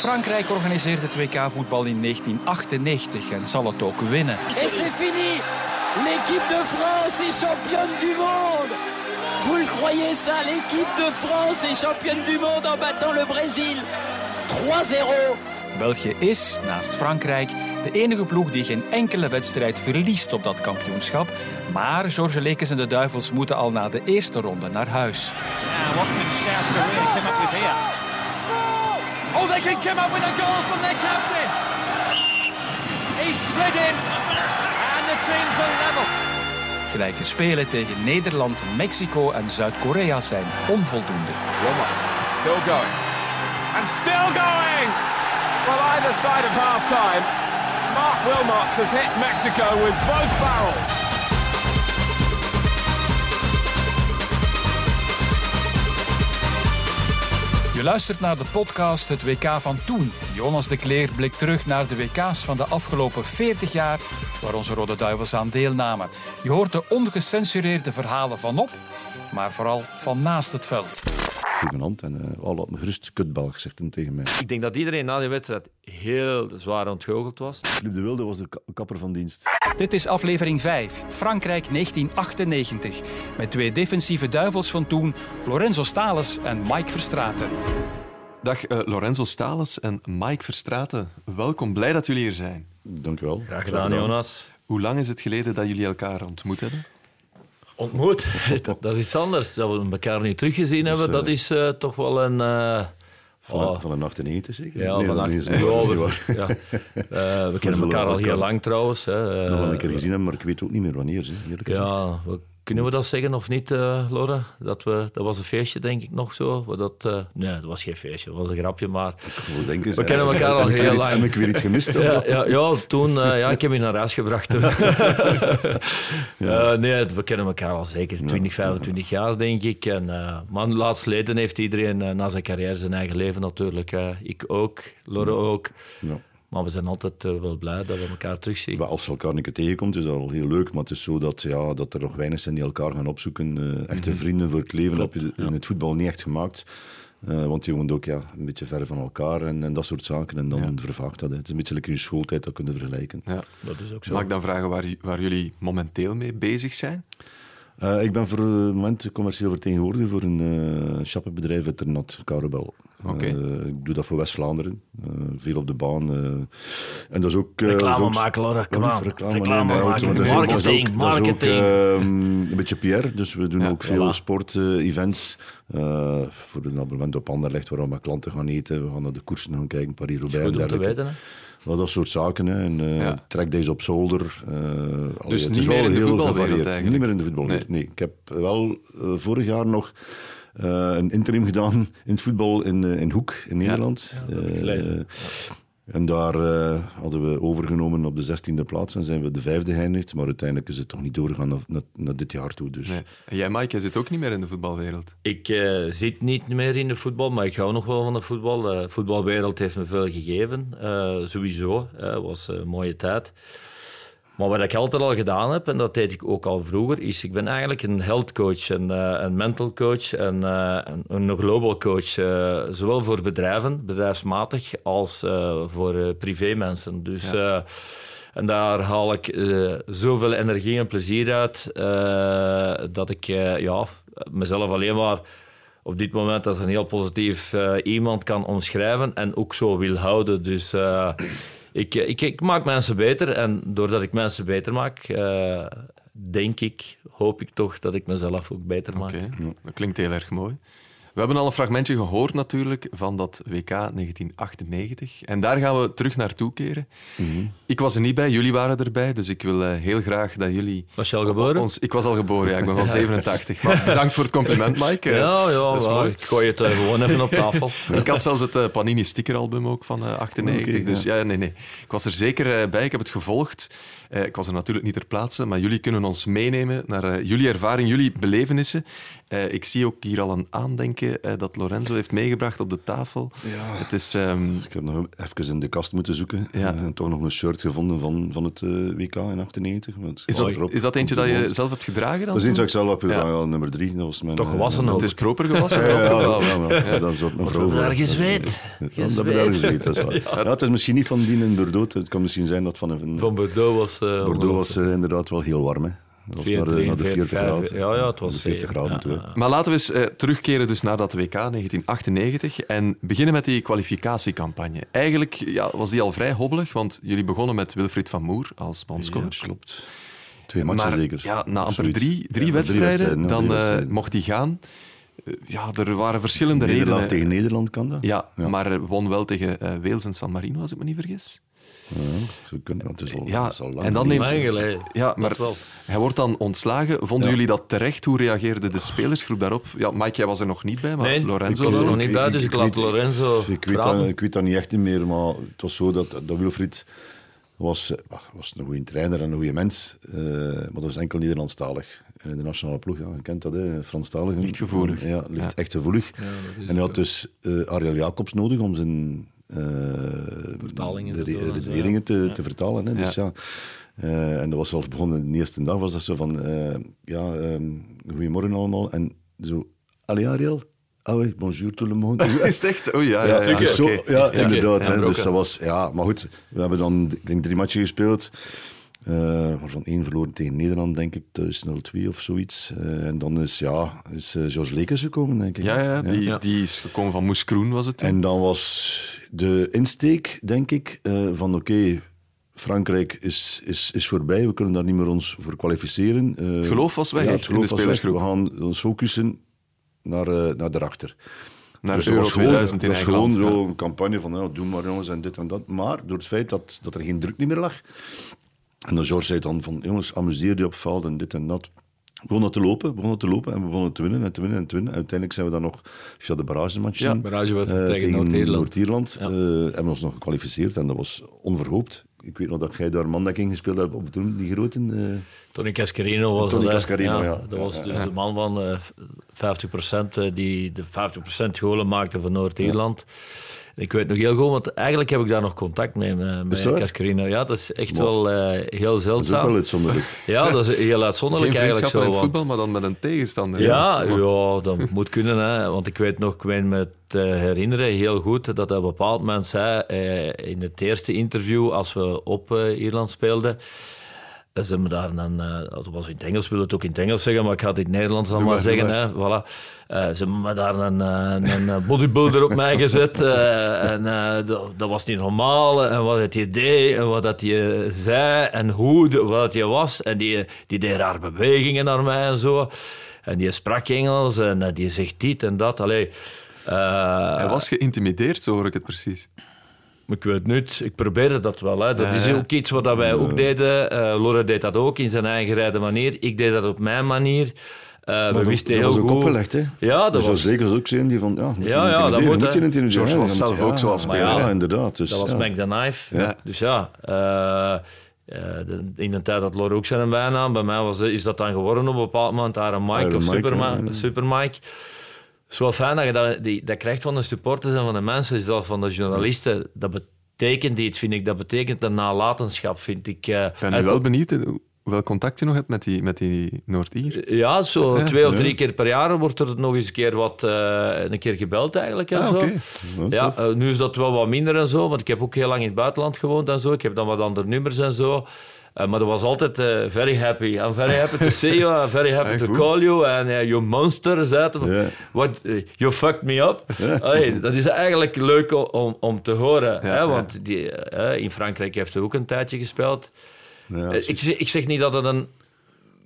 Frankrijk organiseert het WK-voetbal in 1998 en zal het ook winnen. Et c'est fini L'équipe de France est championne du monde Vous le croyez ça L'équipe de France est championne du monde en battant le Brésil 3-0 België is, naast Frankrijk, de enige ploeg die geen enkele wedstrijd verliest op dat kampioenschap. Maar George Lekes en de Duivels moeten al na de eerste ronde naar huis. Now, Oh, they can come up with a goal from their captain. He slid in, and the teams are level. Gelijke spelen tegen Nederland, Mexico en Zuid-Korea zijn onvoldoende. Wilmots still going. And still going! Well, either side of half time, Mark Wilmots has hit Mexico with both barrels. Je luistert naar de podcast Het WK van Toen. Jonas de Kleer blikt terug naar de WK's van de afgelopen 40 jaar waar onze Rode Duivels aan deelnamen. Je hoort de ongecensureerde verhalen vanop, maar vooral van naast het veld. Hand en uh, oh, laat me gerust kutbelg, zegt hij tegen mij. Ik denk dat iedereen na die wedstrijd heel zwaar ontgoocheld was. Club de Wilde was de ka- kapper van dienst. Dit is aflevering 5, Frankrijk 1998. Met twee defensieve duivels van toen, Lorenzo Stales en Mike Verstraeten. Dag eh, Lorenzo Stales en Mike Verstraeten. Welkom, blij dat jullie hier zijn. Dank u wel. Graag gedaan, Jonas. Hoe lang is het geleden dat jullie elkaar ontmoet hebben? Ontmoet, dat is iets anders. Dat we elkaar niet teruggezien hebben, eh, dat is eh, toch wel een... eh, Van, oh, van een 98 zeker? ja, Nee, van is- ja, ja. Eh, we kennen elkaar al heel lang trouwens. Hè. Eh, Nog wel een keer gezien hebben, maar ik weet ook niet meer wanneer. Hè, eerlijk gezegd. Ja, we- kunnen we dat zeggen of niet, Laura? Dat, we, dat was een feestje, denk ik, nog zo. Dat, eh, nee, dat was geen feestje, dat was een grapje, maar... We kennen elkaar al heel lang. Heb ik weer iets gemist? Ja, ja, ja, toen, eh, ja, ik heb je naar huis gebracht nee, we kennen elkaar al zeker 20, 25 jaar, denk ik. En, maar laatst leden heeft iedereen na zijn carrière zijn eigen leven natuurlijk. ik ook, Lore ook. Ja. Maar we zijn altijd eh, wel blij dat we elkaar terugzien. Maar Als je elkaar een keer tegenkomt, is dat al heel leuk. Maar het is zo dat, ja, dat er nog weinig zijn die elkaar gaan opzoeken. Eh, echte vrienden voor het leven heb je in het voetbal niet echt gemaakt. Eh, want je woont ook ja, een beetje ver van elkaar en, en dat soort zaken. En dan vervaagt dat. Hè. Het is een beetje in je schooltijd, dat kunnen vergelijken. Ja. Dat is ook zo. Mag ik dan vragen waar, waar jullie momenteel mee bezig zijn? Eh, ik ben voor het moment commercieel vertegenwoordiger voor een uh, shoppenbedrijf uit Ternat, Karabel. Oké. Eh, ik doe dat voor West-Vlaanderen. Eh, veel op de baan. eh. en dat is ook... eh, Reclame maken, kom aan. Reclame, Reclame nee, nee, maken, want dat is ook- dat is ook- marketing, marketing. ehm, een beetje PR, dus we doen Ja, ook veel voilà. sport-events. voor een abonnement op Anderlecht, waar we met klanten gaan eten. We gaan naar de koersen gaan kijken, Paris-Roubaix en dergelijke. weten, hè. Wel, dat soort zaken. Hè. En, eh Ja. track days op zolder. eh, allee, Dus niet meer in de voetbalwereld? Niet meer in de voetbalwereld, nee. Ik heb wel vorig jaar nog een interim gedaan in het voetbal in, eh, in Hoek, in Nederland. Eh, en daar eh, hadden we overgenomen op de 16e plaats en zijn we de vijfde geëindigd. Maar uiteindelijk is het toch niet doorgegaan naar, naar, naar dit jaar toe. Dus. Nee. En jij, Mike, jij zit ook niet meer in de voetbalwereld. Ik eh, zit niet meer in de voetbal, maar ik hou nog wel van de voetbal. De voetbalwereld heeft me veel gegeven, eh, sowieso. Het was een mooie tijd. Maar wat ik altijd al gedaan heb, en dat deed ik ook al vroeger, is ik ben eigenlijk een health coach, een, eh, een mental coach en eh, een, een global coach. eh, zowel voor bedrijven, bedrijfsmatig, als voor privémensen. Dus... en daar haal ik zoveel energie en plezier uit dat ik ja, mezelf alleen maar op dit moment als een heel positief iemand kan omschrijven en ook zo wil houden. Dus ik, ik, ik maak mensen beter en doordat ik mensen beter maak, eh, denk ik, hoop ik toch dat ik mezelf ook beter maak. Oké, dat klinkt heel erg mooi. We hebben al een fragmentje gehoord natuurlijk van dat WK 1998. En daar gaan we terug naartoe keren. Ik was er niet bij, jullie waren erbij, dus ik wil eh, heel graag dat jullie... Was je al geboren? Ons, ik was al geboren, ja, ik ben van 87. Maar bedankt voor het compliment, Mike. Eh, ja, ja, dat is wel, mooi. ik gooi het eh, gewoon even op tafel. Ik had zelfs het eh, Panini stickeralbum ook van eh 98. Oké, dus ja, nee, nee. Ik was er zeker bij. Ik heb het gevolgd. Eh, ik was er natuurlijk niet ter plaatse, maar jullie kunnen ons meenemen naar eh, jullie ervaring, jullie belevenissen. Eh, ik zie ook hier al een aandenken eh, dat Lorenzo heeft meegebracht op de tafel. Het is... ehm, Ik heb nog even in de kast moeten zoeken. Ja. En toch nog een shirt gevonden van, van het eh, WK in 98. Want het is, dat, erop, is dat eentje dat je zelf hebt gedragen dan? Dat is eentje dat ik zelf heb Ja. ja, nummer drie. Dat was mijn, Toch gewassen ook. Het is proper gewassen. Ja, ja, ja, ook ja, ja, dat is vrouw we daar gezweet. Ja, dat hebben daar gezweet, dat is waar. Ja, het is misschien niet van die in Bordeaux. Het kan misschien zijn dat van een... Van Bordeaux was... eh, Bordeaux was eh, inderdaad wel heel warm, hè. Dat was naar de, naar de 40 graden. Ja, ja, het was De 40 zeer, graden ja. Maar laten we eens eh, terugkeren dus naar dat WK 1998 en beginnen met die kwalificatiecampagne. Eigenlijk ja, was die al vrij hobbelig, want jullie begonnen met Wilfried van Moer als bondscoach. Ja, klopt. Twee matchen maar zeker. ja, na amper drie, drie Ja, wedstrijden, dan eh, mocht hij gaan. Ja, er waren verschillende Nederland redenen. tegen Nederland kan dat. Ja, Ja. maar won wel tegen eh, Wales en San Marino, als ik me niet vergis. Ja, zo kunnen, het is al, Ja, het is al lang en dan neemt- Lang geleden. Ja, maar Dat hij wordt dan ontslagen. Vonden Ja. jullie dat terecht? Hoe reageerde de spelersgroep daarop? Ja, Mike, jij was er nog niet bij, maar Nee, Lorenzo... ik was er nog niet bij, dus ik laat weet- Lorenzo Ik weet, dat, ik weet dat niet echt meer, maar het was zo dat, dat Wilfried was, eh, ach, was een goede trainer en een goede mens, eh, maar dat was enkel Nederlandstalig. En in de nationale ploeg, ja, je kent dat, hè, Franstalig. Ligt gevoelig. Ja, ligt Ja. echt gevoelig. en hij had dus eh, Ariel Jacobs nodig om zijn Vertalingen de zo, redeneringen te, ja. te vertalen. Hè. Dus, ja. Eh, en dat was al begonnen, de eerste dag was dat zo van, eh, ja, ehm, goedemorgen allemaal. En zo, allee Ariel, ah oui, bonjour tout le monde. Is het echt? Oh ja, ja, Ja, ja, zo, ja inderdaad. Ja, hè, dus dat was, ja, maar goed, we hebben dan ik denk, drie matchen gespeeld. Eh, waarvan één verloren tegen Nederland, denk ik, thuis 0-2 of zoiets. Eh, en dan is, ja, is eh, George Lekers gekomen, denk ik. Ja, ja, die, Ja. die is gekomen van Moes Kroen, was het toen? En dan was de insteek, denk ik, van oké, Frankrijk is, is, is voorbij, we kunnen daar niet meer ons voor kwalificeren. Het geloof was weg, ja, het in de geloof was weg. spelersgroep. We gaan ons focussen naar, naar daarachter. Naar Dus dat Euro was gewoon- 2000 in dat was gewoon land, zo een campagne van, ja, doe maar jongens en dit en dat. Maar door het feit dat, dat er geen druk niet meer lag. En dan George zei dan van, jongens, amuseer je op veld en dit en dat. We begonnen te lopen, we begonnen te lopen en we begonnen te winnen en te winnen en te winnen. En uiteindelijk zijn we dan nog via de barragematch Ja, barragewedstrijd tegen Noord-Ierland. Noord-Ierland Ja. eh, hebben we ons nog gekwalificeerd en dat was onverhoopt. Ik weet nog dat jij daar mandekking gespeeld hebt op toen, die grote. eh, Tony Cascarino was Tony hè. Cascarino, ja. Dat was dus de man van eh 50% eh, die de 50% golen maakte van Noord-Ierland. Ik weet nog heel goed, want eigenlijk heb ik daar nog contact mee, met, met? Cascarino. Ja, dat is echt Wow. wel eh, heel dat is zeldzaam. wel uitzonderlijk. Ja, dat is heel uitzonderlijk Geen eigenlijk vriendschap zo. in het want- voetbal, maar dan met een tegenstander. Ja, ja, dat moet kunnen. Hè. Want ik weet nog, ik weet me eh, herinneren heel goed, dat hij op een bepaald moment zei eh, in het eerste interview, als we op eh, Ierland speelden, eh, ze hebben daar een, eh, dat was in het Engels, wil het ook in het Engels zeggen, maar ik ga het in het Nederlands dan maar, zeggen. Hè. Voilà. Eh, ze hebben me daar een, eh, een eh, bodybuilder op mij gezet. eh, en eh, dat, dat was niet normaal. En wat het je deed, en wat dat je zei, en hoe, de- wat je was. En die, die deed rare bewegingen naar mij en zo. En die sprak Engels en eh, die zegt dit en dat. Allee, eh, Hij was geïntimideerd, zo hoor ik het precies. Ik weet niet, ik probeerde dat wel. Hè. Dat Ja, is ja. ook iets wat dat wij ook deden. Eh Lore deed dat ook in zijn eigen rijde manier. Ik deed dat op mijn manier. Eh, we wisten dat heel was ook goed... opgelegd, hè? Ja, dat dus was, zeker ook zijn die van, ja, moet je Ja, ja, dat moet, moet je hè. intimideren. George Ja, was zelf ook zo als Maar speler. ja, Ja, inderdaad. Dus, dat was ja. Mac the Knife. Ja. Dus ja, eh, eh, de- in de tijd dat Lore ook zijn bijnaam, bij mij was, is dat dan geworden op een bepaald moment Iron Mike Iron of Mike, ja, ja. Super Mike. Het is wel fijn dat je dat, die, dat krijgt van de supporters en van de mensen, is dat van de journalisten. Dat betekent iets, vind ik. Dat betekent een nalatenschap, vind ik. eh. Ik ben nu wel benieuwd eh, hoeveel contact je nog hebt met die, met die Noord-Ier. Ja, zo twee of drie keer per jaar wordt er nog eens een keer, wat, eh, een keer gebeld eigenlijk. En Ah, zo. Ja, nu is dat wel wat minder en zo, want ik heb ook heel lang in het buitenland gewoond en zo. Ik heb dan wat andere nummers en zo. Eh, maar dat was altijd eh, very happy. I'm very happy to see you. I'm very happy to call you. En eh, you monster, het. Ja. What, you fucked me up. Allee, dat is eigenlijk leuk om, om te horen. Ja, hè, want die, in Frankrijk heeft hij ook een tijdje gespeeld. Ja, ik, zeg- ik zeg niet dat het een...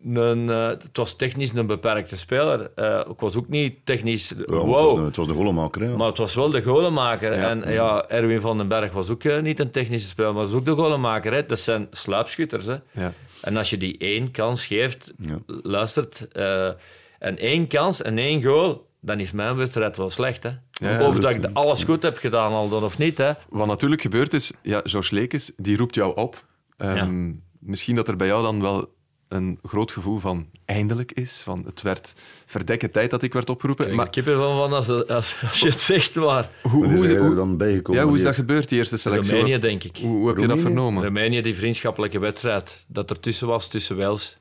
een eh, het was technisch een beperkte speler. Eh, ik was ook niet technisch Ja, wow. Het was, een- het was de goalemaker, hè. Maar het was wel de golenmaker. Ja. En ja, Erwin van den Berg was ook eh, niet een technische speler, maar was ook de golenmaker. Hè. Dat zijn sluipschutters. Hè. Ja. En als je die één kans geeft, Ja. luistert, eh, en één kans en één goal, dan is mijn wedstrijd wel slecht. Hè. Ja, of dat- dat ik alles goed heb gedaan al dan of niet. Hè. Wat natuurlijk gebeurd is, ja, George Lekes, die roept jou op. Ehm, Misschien dat er bij jou dan wel een groot gevoel van eindelijk is. Van het werd verdekken tijd dat ik werd opgeroepen. Maar Maar ik heb ervan van als, als, als je het zegt, maar hoe, hoe, zijn er hoe- dan bijgekomen? ja, hoe is dat gebeurd, die eerste selectie? Roemenië, denk ik. Hoe, hoe heb je dat vernomen? Roemenië, die vriendschappelijke wedstrijd dat er tussen was, tussen Wales.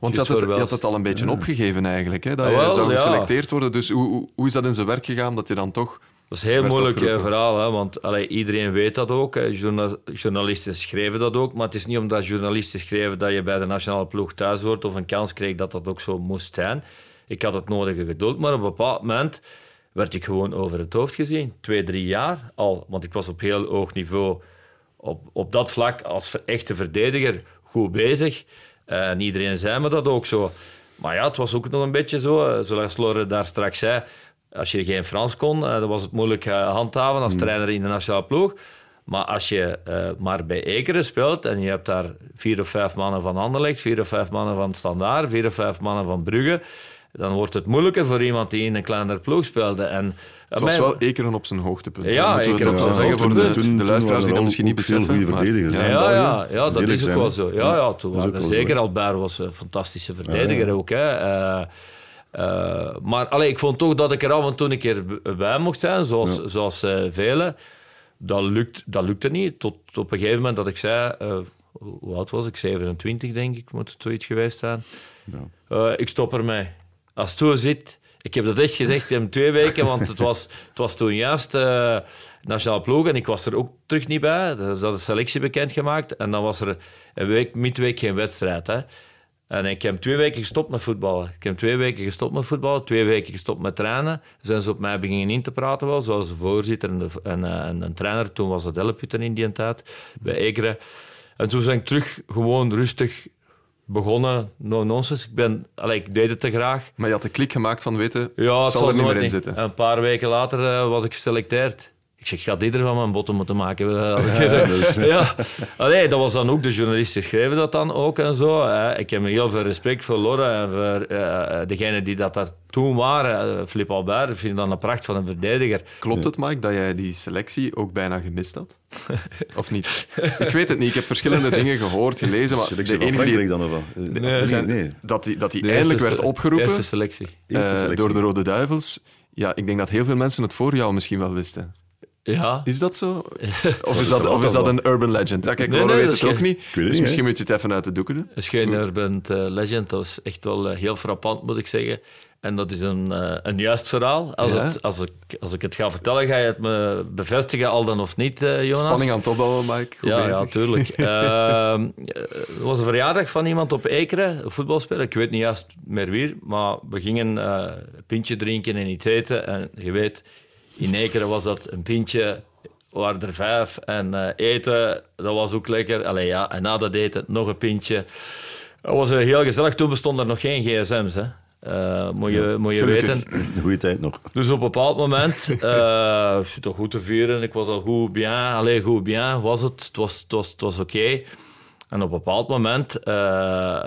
Want je had, het, voor je had het al een beetje opgegeven eigenlijk, hè, dat Ah, je wel, zou ja. geselecteerd worden. Dus hoe, hoe, hoe is dat in zijn werk gegaan dat je dan toch... Dat is een heel moeilijk eh, opgeroepen. verhaal, hè, want allee, iedereen weet dat ook. Hè. Journalisten schrijven dat ook, maar het is niet omdat journalisten schrijven dat je bij de nationale ploeg thuis wordt of een kans kreeg dat dat ook zo moest zijn. Ik had het nodige geduld, maar op een bepaald moment werd ik gewoon over het hoofd gezien. Twee, drie jaar al, want ik was op heel hoog niveau op, op dat vlak als echte verdediger goed bezig. Eh, En iedereen zei me dat ook zo. Maar ja, het was ook nog een beetje zo, eh, zoals Lore daar straks zei. Als je geen Frans kon, eh, dan was het moeilijk eh, handhaven als trainer in de nationale ploeg. Maar als je eh, maar bij Ekeren speelt en je hebt daar vier of vijf mannen van Anderlecht, vier of vijf mannen van Standaard, vier of vijf mannen van Brugge, dan wordt het moeilijker voor iemand die in een kleinere ploeg speelde. En, Het was wel Ekeren op zijn hoogtepunt. Ja, Ekeren op zijn zeggen voor de. Toen- de luisteraars die dat misschien niet beseffen. goede verdedigers, ja. Ja, ja, ja, dat is ook wel zo. Ja, ja, toen waren er zeker. Albert was een fantastische verdediger ook. Hè. Eh, eh, maar allee, ik vond toch dat ik er af en toe een keer bij mocht zijn, zoals, zoals eh, velen. Dat, lukt, dat lukte niet. Tot op een gegeven moment dat ik zei, eh, hoe oud was ik? 27 denk ik, moet het zoiets geweest zijn. Eh, ik stop ermee. Als het zo zit, ik heb dat echt gezegd in twee weken, want het was, het was toen juist eh nationale ploeg en ik was er ook terug niet bij. Is dat de selectie bekendgemaakt en dan was er een week, midweek geen wedstrijd. Hè. En ik heb twee weken gestopt met voetballen. Ik heb twee weken gestopt met voetballen, twee weken gestopt met trainen. Zijn ze op mij beginnen in te praten, wel, zoals de voorzitter en, de, en, eh, en een trainer. Toen was dat Elleputten in die tijd, bij Ekeren. En toen ben ik terug gewoon rustig begonnen. No nonsense. Ik, ben, allee, ik deed het te graag. Maar je had de klik gemaakt van weten, Ja, zal zal er niet meer in niet. zitten. En Een paar weken later eh, was ik geselecteerd. Ik zeg, ga dit er van mijn botten moeten maken. Ja, Allee, dat was dan ook, de journalisten schreven dat dan ook en zo. hè. Ik heb heel veel respect voor Lorre en voor eh, degenen die dat daar toen waren. Eh, Flip Albert, ik vind dat een pracht van een verdediger. Klopt het, Mike, dat jij die selectie ook bijna gemist had? Of niet? Ik weet het niet. Ik heb verschillende dingen gehoord, gelezen. Maar Selectie de van enige die, dan of wat? Eh, Nee, nee, zijn- nee. dat die, dat die De eindelijk werd opgeroepen Eerste selectie. Eerste eh, selectie. door de Rode Duivels. Ja, ik denk dat heel veel mensen het voor jou misschien wel wisten. Ja. Is dat zo? Of is dat, of is dat een urban legend? Ja, kijk, Nee, Laura nee, weet het ook geen- niet. weet het Dus niet, misschien moet je het even uit de doeken doen. Dat is geen urban eh, legend, dat is echt wel eh, heel frappant, moet ik zeggen. En dat is een, eh, een juist verhaal. Als, Ja. het, als, ik, als ik het ga vertellen, ga je het me bevestigen, al dan of niet, eh, Jonas? Spanning aan het opbouwen, Mike. Goed ja, bezig. ja, tuurlijk. Ehm, was een verjaardag van iemand op Ekeren, een voetbalspeler. Ik weet niet juist meer wie, maar we gingen eh, een pintje drinken en iets eten. En je weet, in Ekeren was dat een pintje, waren er vijf. En eh, eten, dat was ook lekker. Allee, ja, en na dat eten nog een pintje. Het was eh, heel gezellig. Toen bestonden er nog geen gsm's, hè. Eh, moet je, moet je weten. Een goede tijd nog. Dus op een bepaald moment, ik zit toch goed te vieren. Ik was al goed bien, alleen goed bien was het. Het was, het was, het was oké. En op een bepaald moment, eh,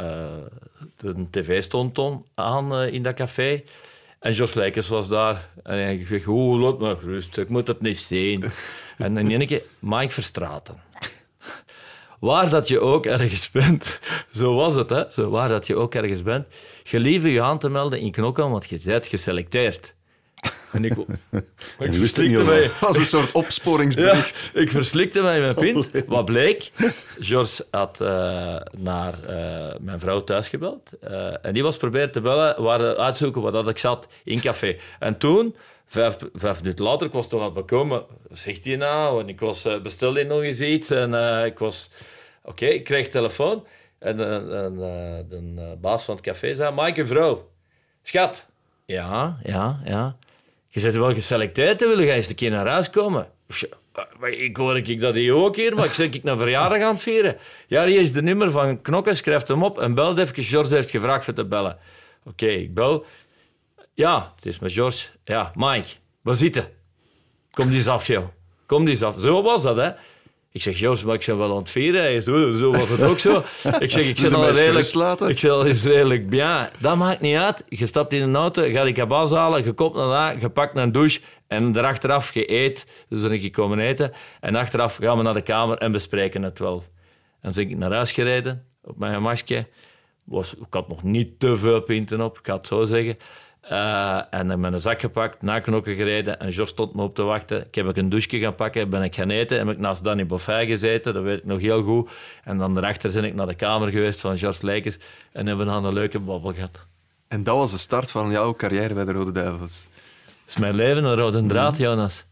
de tv stond aan in dat café. En Jos Leikers was daar. En hij zegt, hoe laat me rust, ik moet het niet zien. en dan één keer, Mike Verstraten. Waar dat je ook ergens bent, zo was het, hè? Zo, waar dat je ook ergens bent, gelieve je aan te melden in Knokken, want je bent geselecteerd. En ik, ik wist het verslikte niet, mij. Was een soort opsporingsbericht. Ik verslikte mij in mijn pint. Wat bleek? George had eh, naar eh, mijn vrouw thuis gebeld. Eh, en die was proberen te bellen, waar uitzoeken waar dat ik zat in café. En toen, vijf, vijf minuten later, ik was toch aan het bekomen. Wat zegt hij nou? En ik was bestelde nog eens iets. En eh, ik was... Oké, ik kreeg telefoon. En en, de eh, baas van het café zei... Mike, een vrouw. Schat. Ja, ja, ja. Je bent wel geselecteerd, hè? wil je eens een keer naar huis komen? "Ah, Ik hoor ik dat hier ook hier, maar ik zeg ik naar verjaardag aan het vieren. Ja, hier is de nummer van Knokken, schrijf hem op en bel even. George heeft gevraagd voor te bellen. Oké, ik bel. Ja, het is met George. Ja, Mike, waar zitten? Kom die eens af, joh. Kom die eens af. Zo was dat, hè. Ik zeg, George, maar ik ben wel aan het vieren. Hij Zo, zo was het ook zo. Ik zeg, ik zit al redelijk... Ik zeg, al eens redelijk bien. Dat maakt niet uit. Je stapt in een auto, je gaat die kabas halen, je komt naar daar, je pakt een douche en erachteraf je eet. Dus dan ben ik komen eten. En achteraf gaan we naar de kamer en bespreken het wel. En dan ben ik naar huis gereden, op mijn gemakje. was, ik had nog niet te veel pinten op, ik ga het zo zeggen. Uh, en heb mijn zak gepakt, naar Knokken gereden en Jos stond me op te wachten. Ik heb een douche gaan pakken, ben ik gaan eten. Heb ik naast Danny Boffin gezeten, dat weet ik nog heel goed. En dan daarachter ben ik naar de kamer geweest van Jos Leikers en hebben we dan een leuke babbel gehad. En dat was de start van jouw carrière bij de Rode Duivels? Dat is mijn leven, een rode draad, mhm. Jonas.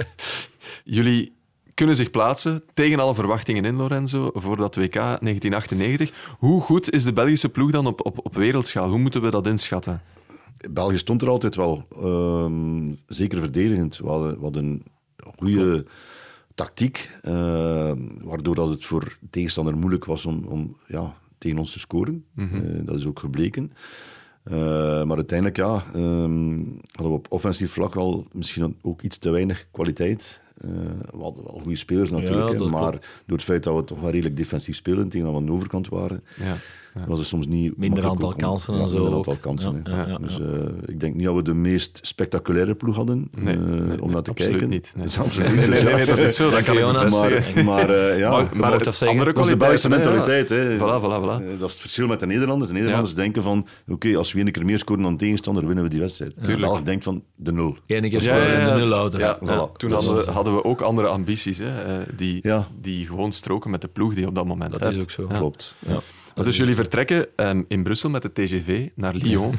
Jullie kunnen zich plaatsen tegen alle verwachtingen in, Lorenzo, voor dat WK 1998. Hoe goed is de Belgische ploeg dan op, op, op wereldschaal? Hoe moeten we dat inschatten? België stond er altijd wel. Ehm, zeker verdedigend. We hadden, een goede tactiek, uh, waardoor dat het voor tegenstander moeilijk was om, om ja, tegen ons te scoren. Mhm. Eh, dat is ook gebleken. Eh, maar uiteindelijk ja, ehm, hadden we op offensief vlak wel misschien ook iets te weinig kwaliteit. we hadden wel goede spelers natuurlijk, maar door het feit dat we toch wel redelijk defensief spelen tegen dat we aan de overkant waren, ja ja. was er soms niet... Minder aantal kansen en zo. Minder aantal kansen. Ja, dus uh, ik denk niet dat we de meest spectaculaire ploeg hadden nee, uh, om naar te kijken. Niet, nee. Dat is absoluut niet. Nee, nee, nee, dat is zo. Dat kan Jonas Maar, maar uh, ja, maar, maar dat, andere dat is de Belgische mentaliteit. Hè. Voilà, voilà, voilà. dat is het verschil met de Nederlanders. De Nederlanders denken van, oké, okay, als we één keer meer scoren dan tegenstander, winnen we die wedstrijd. Ja. België denkt van, de nul. Eén keer scoren en de nul houden. Ja. Toen hadden we ook andere ambities, die gewoon stroken met de ploeg die op dat moment Dat is ook zo. Klopt. Dus jullie vertrekken um, in Brussel met de TGV naar Lyon.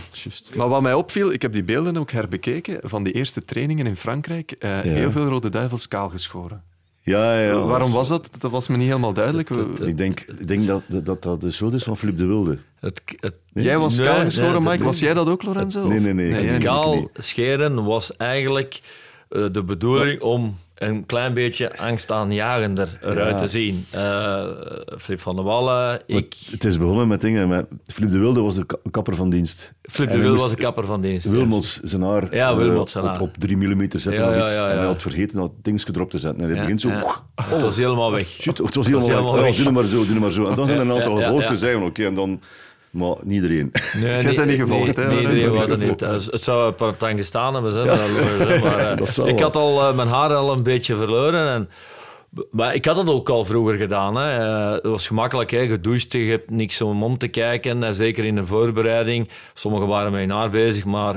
maar wat mij opviel, ik heb die beelden ook herbekeken van die eerste trainingen in Frankrijk. Uh, ja. Heel veel rode duivels kaal geschoren. Ja, ja, Waarom was dat? Dat was me niet helemaal duidelijk. ik denk, ik denk dat, dat dat de schuld is van Philippe de Wilde. Het, het, Jij was kaal geschoren, Mike. Was jij dat ook, Lorenzo? Nee, nee, nee. nee kaal scheren was eigenlijk uh, de bedoeling om een klein beetje angstaanjagender eruit ja. te zien. Uh, Flip van der Wallen, ik... Het is begonnen met dingen, maar Flip de Wilde was de kapper van dienst. Flip de Wilde was de kapper van dienst. Wilmots zijn haar, ja, Wilmots zijn haar. Op, op drie millimeter zetten ja, of iets. En hij had vergeten dat ding erop te zetten. En hij begint zo... Oh, het was helemaal weg. Shit, het was helemaal, het was helemaal weg. weg. doe maar zo, doe maar zo. En dan zijn er een aantal gevolgd te zeggen, oké, en dan... Maar niet iedereen. Nee, Jij zijn niet gevolgd, hè? Nee, iedereen wou niet. Het zou een paar gestaan hebben, hè, maar, uh, ik had al uh, mijn haar al een beetje verloren en maar ik had het ook al vroeger gedaan. Hè. Uh, het was gemakkelijk, hè. gedoucht, je hebt niks om om te kijken. En zeker in de voorbereiding. Sommigen waren met hun haar bezig, maar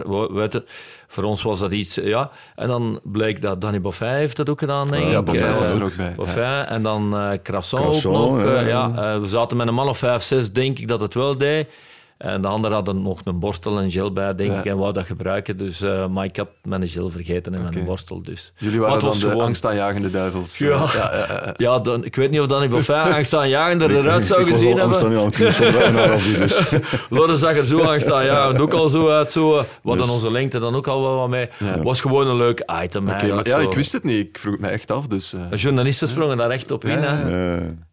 voor ons was dat iets... Ja. En dan bleek dat Danny Boffin heeft dat ook gedaan, denk ik. Ja, Boffin was er ook bij. Boffin, ja. En dan uh, Crasson, ook nog. Ja, ja. we zaten met een man of vijf, zes, denk ik dat het wel deed. En de anderen hadden nog een borstel en gel bij, denk ik, en wou dat gebruiken. Dus, uh, maar ik had mijn gel vergeten en okay. mijn borstel. Dus. Jullie waren dan de gewoon... angstaanjagende duivels. Ja, ja, ja, ja dan, ik weet niet of Danny Boffin angstaanjagender eruit zou gezien hebben. dus. Loren zag er zo angstaanjagend ook al zo uit. Zo. Wat dus. onze lengte dan ook al wel wat mee. was gewoon een leuk item okay, Ja, ik wist het niet. Ik vroeg het me echt af. Dus, uh... Journalisten sprongen daar echt op in. Hè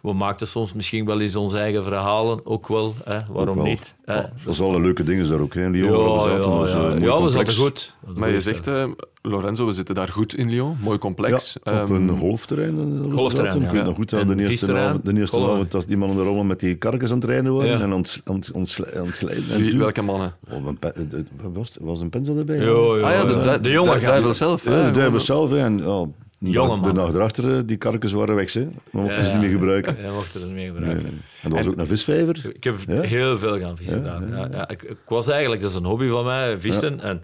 we maakten soms misschien wel eens onze eigen verhalen, ook wel. Hè? Waarom niet? Hè? dat is wel een leuke dingen daar ook, hè? Lyon. Ja, we zaten, ja, ja. ja we zaten goed. Maar je zegt, uh, Lorenzo, we zitten daar goed in Lyon. Mooi complex. Ja, op een ehm, golfterrein. Golfterrein, Ik weet nog goed, de eerste, avond, de eerste avond was die mannen er allemaal met die karkens aan het rijden waren en ont, ont, ontglijden. welke mannen? Oh, een was, was een Penzel erbij? Ja, ja, ah, ja, de, de, de jongen. De duivel zelf. Ja, de duivel zelf. En, Jonge man. De dag erachter, die karkens waren weg. Hè. We mochten ja, ze niet meer gebruiken. Ja, mochten ze niet meer gebruiken. Nee. En dat was ook een visvijver. Ik heb heel veel gaan vissen daar. Ja, ik, ik, was eigenlijk, dat is een hobby van mij, vissen. En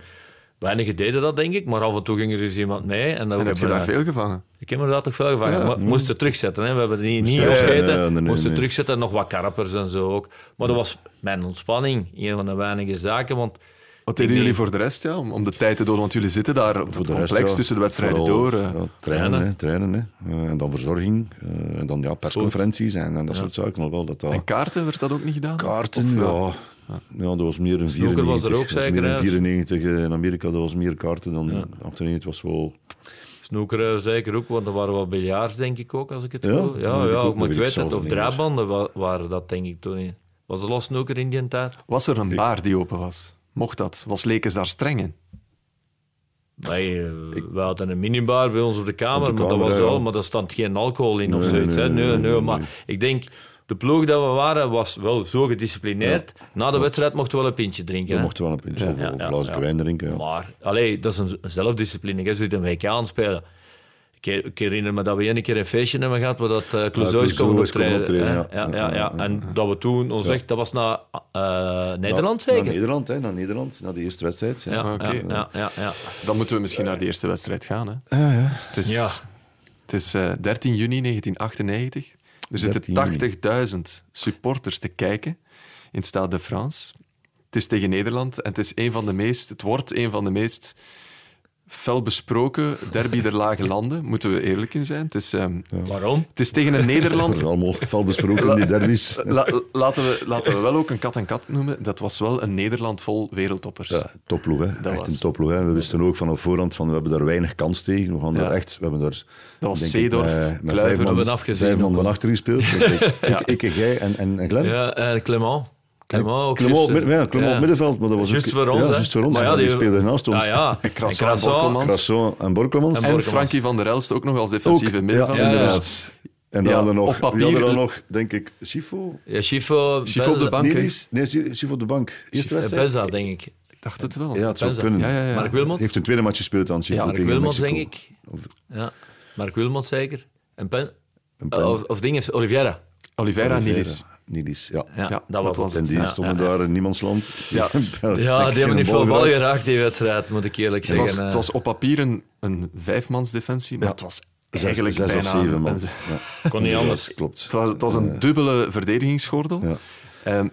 weinigen deden dat, denk ik. Maar af en toe ging er dus iemand mee. En, dan en heb je daar veel gevangen? Ik heb inderdaad toch veel gevangen. Maar moesten terugzetten. Hè. We hebben het niet, niet opgegeten. moesten terugzetten. Nog wat karpers en zo ook. Maar dat was mijn ontspanning. Een van de weinige zaken. Want wat deden jullie voor de rest, ja? om, om de tijd te doden? Want jullie zitten daar op het complex rest, ja, tussen de wedstrijden door. Uh. trainen, hè, trainen hè. Uh, en dan verzorging. Uh, en dan ja, persconferenties en, en dat soort zaken. Wel, dat, En kaarten, werd dat ook niet gedaan? Kaarten, of, ja. Ja, dat was meer een 94. was er ook zeker, meer 94 in Amerika, dat was meer kaarten dan ja. 98. was wel... Snoeker zeker ook, want er waren wat biljarts, denk ik ook, als ik het ja, Ja, ja, ik maar ik weet het. Of draaibanden waren dat, denk ik, toen niet. Was er los snoeker in die tijd? Was er een bar die open was? Mocht dat? Was Lekens daar streng in? Wij, uh, we hadden een minibar bij ons op de kamer, maar, dat was al, maar daar stond geen alcohol in of zoiets. Nee, nee, nee, maar ik denk, de ploeg dat we waren was wel zo gedisciplineerd. Na de wedstrijd mochten we wel een pintje drinken. We mochten wel een pintje of een glaasje wijn drinken. Maar allee, dat is een zelfdiscipline. Je zit een WK aan spelen. Ik, ik herinner me dat we één keer een feestje hebben gehad waar dat uh, Clouseau is komen is optreden. ja. ja. Ja, ja, Ja, En dat we toen ons echt, dat was naar eh, Nederland Naar zeker? Nederland, hè, naar Nederland, naar de eerste wedstrijd. Ja. Ja, Oké. ja, ja, ja, ja. Dan moeten we misschien naar de eerste wedstrijd gaan. Hè. Het is, Ja. het is eh, 13 juni 1998. Er 13 zitten 80.000 supporters te kijken in het Stade de France. Het is tegen Nederland en het, is een van de meest, het wordt een van de meest fel besproken derby der lage landen, moeten we eerlijk in zijn. Het is, ehm, Waarom? het is tegen een Nederland allemaal fel besproken, die derbies. La- laten, we, laten we wel ook een kat en kat noemen. Dat was wel een Nederland vol wereldtoppers. Ja, topploeg, hè. Dat echt was- een topploeg. Hè. We wisten ook van op voorhand van we hebben daar weinig kans tegen. We gaan Ja. daar echt, we hebben daar, Dat was Seedorf, met, met Kluivert. vijf man, Hebben we afgezien vijf man ook. van achter gespeeld. ik, ik, ik, jij en, en, en Glenn. Ja, en Clement. Clement ook. Clement op, mid- ja, Clement ja. op middenveld, maar dat was Juist ook... voor ons, Ja, juist voor ons. Maar ja, die, die- speelde naast ons. Ja, ja. En. Borkelmans. Crasson en Borkelmans. En Borkelmans. Frankie van der Elst ook nog als defensieve Ook, middenvelder. ja, inderdaad. En dan Ja, hadden nog, papier- hadden er dan nog, denk ik, Schifo? Ja, Schifo, Schifo op de bank. Nee, Schifo op de bank. Eerste eh, wedstrijd? Beza, denk ik. Ik dacht het wel. Ja, het zou Beza. kunnen. Ja, ja, ja. Mark Wilmot? heeft een tweede match gespeeld aan Schifo Mark tegen Wilmot, denk ik. Ja. Mark Wilmot zeker. En Pen... Een pen. Of, of ding is Oliveira. Oliveira en Nilis. Nilis, ja. Ja, Ja, dat was het. En die Ja, stonden ja, ja. daar in niemandsland. Ja. Ja, die hebben niet veel bal geraakt, die wedstrijd, moet ik eerlijk Het zeggen. was, het Eh, was op papier een, een vijfmansdefensie, maar het was Zes, eigenlijk zes of bijna... zeven man. een- Ja. kon niet anders. Klopt. Het was, het was een dubbele verdedigingsgordel. Ja. Ehm,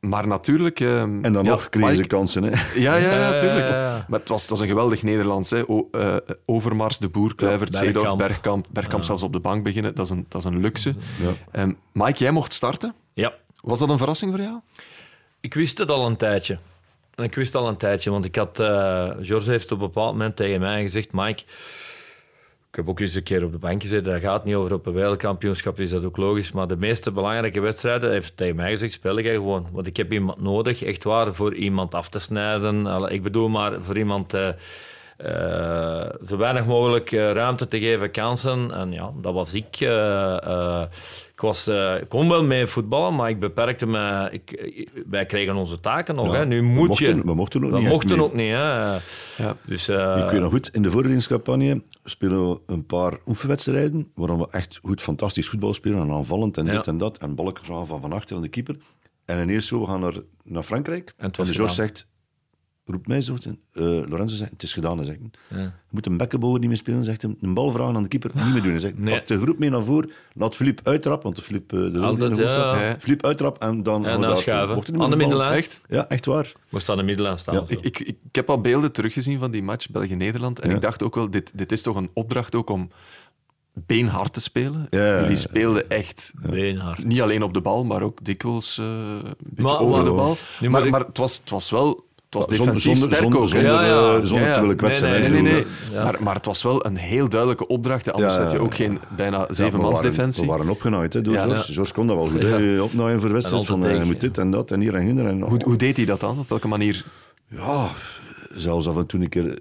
maar natuurlijk... ehm, En dan ja, nog kregen ze kansen. Hè. Ja, ja, ja, Ja, tuurlijk. ja, ja. Maar het was, het was een geweldig Nederlands. Hè. O, eh, Overmars, De Boer, Kluivert, Ja, Zeedorf, Bergkamp. Bergkamp. Bergkamp zelfs op de bank beginnen. Dat is een, dat is een luxe. Ja. Ehm, Mike, jij mocht starten. Ja, Was dat een verrassing voor jou? ik wist het al een tijdje. Ik wist al een tijdje, want ik had... eh George heeft op een bepaald moment tegen mij gezegd... Mike, ik heb ook eens een keer op de bank gezeten. Dat gaat niet over op een wereldkampioenschap, is dat ook logisch. Maar de meeste belangrijke wedstrijden, heeft tegen mij gezegd, speel jij gewoon. Want ik heb iemand nodig, echt waar, voor iemand af te snijden. Ik bedoel maar voor iemand... eh, zo weinig mogelijk ruimte te geven, kansen. En ja, dat was ik. eh, ik, was, eh, ik kon wel mee voetballen, maar ik beperkte me. Ik, wij kregen onze taken nog. Ja, hè. Nu we moet mochten- je. we mochten ook we niet mochten ook niet. Hè. Ja. Dus, eh, Ik weet nog goed, in de voorbereidingscampagne spelen we een paar oefenwedstrijden waarin we echt goed fantastisch voetbal spelen en aanvallend en Ja. dit en dat. En balken van, van, achter van de keeper. En ineens zo, we gaan naar, naar Frankrijk. En, was de George zegt, roept mij zo, eh Lorenzo zegt, het is gedaan. Hij zegt, Ja. je moet een bekkenbouwer niet meer spelen. Zegt hem, een bal vragen aan de keeper, niet meer doen. Hij zegt, Nee. pak de groep mee naar voren, laat Filip uittrappen, want de Filip eh, de Wilde Altijd, in de goal ja. Filip uittrappen en dan... En dan schuiven. Aan de middenlijn. Echt? Ja, echt waar. moest aan de middenlijn staan. Ja. Ik, ik, ik, ik heb al beelden teruggezien van die match België-Nederland. En Ja. ik dacht ook wel, dit, dit is toch een opdracht ook om beenhard te spelen. Ja, ja, ja. Jullie speelden echt Beenhard. niet alleen op de bal, maar ook dikwijls eh, een beetje Maar- over maar- de bal. Maar ik- maar het, was, het was wel... Het was Zonder, defensief zonder, sterk zonder, ook. zonder, Ja, ja. zonder Ja, te willen ja. kwetsen. Nee. Nee, nee, nee. Ja. Maar, maar het was wel een heel duidelijke opdracht. Anders Ja, had je ja, ook ja. geen bijna Ja, we zevenmans waren- defensie. We waren opgenaaid hè, door Ja, George. ja. George kon dat wel goed. hè. Opnaaien voor wedstrijd. Van, eh, tegen, moet dit en dat en hier en hinder. En, Hoe, hoe deed hij dat dan? Op welke manier? Ja, zelfs af en toe een keer...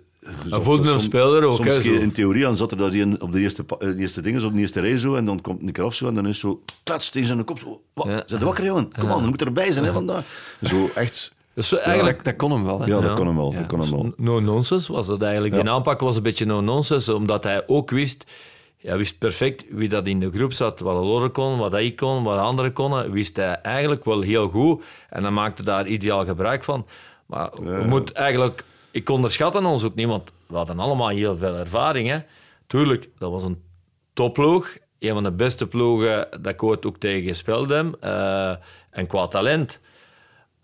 Hij voelde hem speler ook. Soms een in theorie, dan zat er dat hij in- op de eerste, eh, de eerste dingen, op de eerste rij zo, en dan komt een keer af zo, en dan is zo, klats tegen zijn kop, zo, wat, Ja. wakker jongen, kom aan, je moet erbij zijn hè, vandaag. Zo echt, Dus Ja, eigenlijk dat, dat kon hem wel. Hè? ja, dat kon hem wel, Ja. dat kon hem wel. no-nonsense was dat eigenlijk. Die aanpak was een beetje no-nonsense, omdat hij ook wist... Hij wist perfect wie dat in de groep zat, wat Lore kon, wat ik kon, wat de anderen konden, wist hij eigenlijk wel heel goed. En hij maakte daar ideaal gebruik van. Maar we moeten eigenlijk... Ik onderschatte ons ook niet, want we hadden allemaal heel veel ervaring. Hè. Tuurlijk, dat was een topploeg. Een van de beste ploegen dat ik ooit ook tegen gespeeld heb. eh, en qua talent.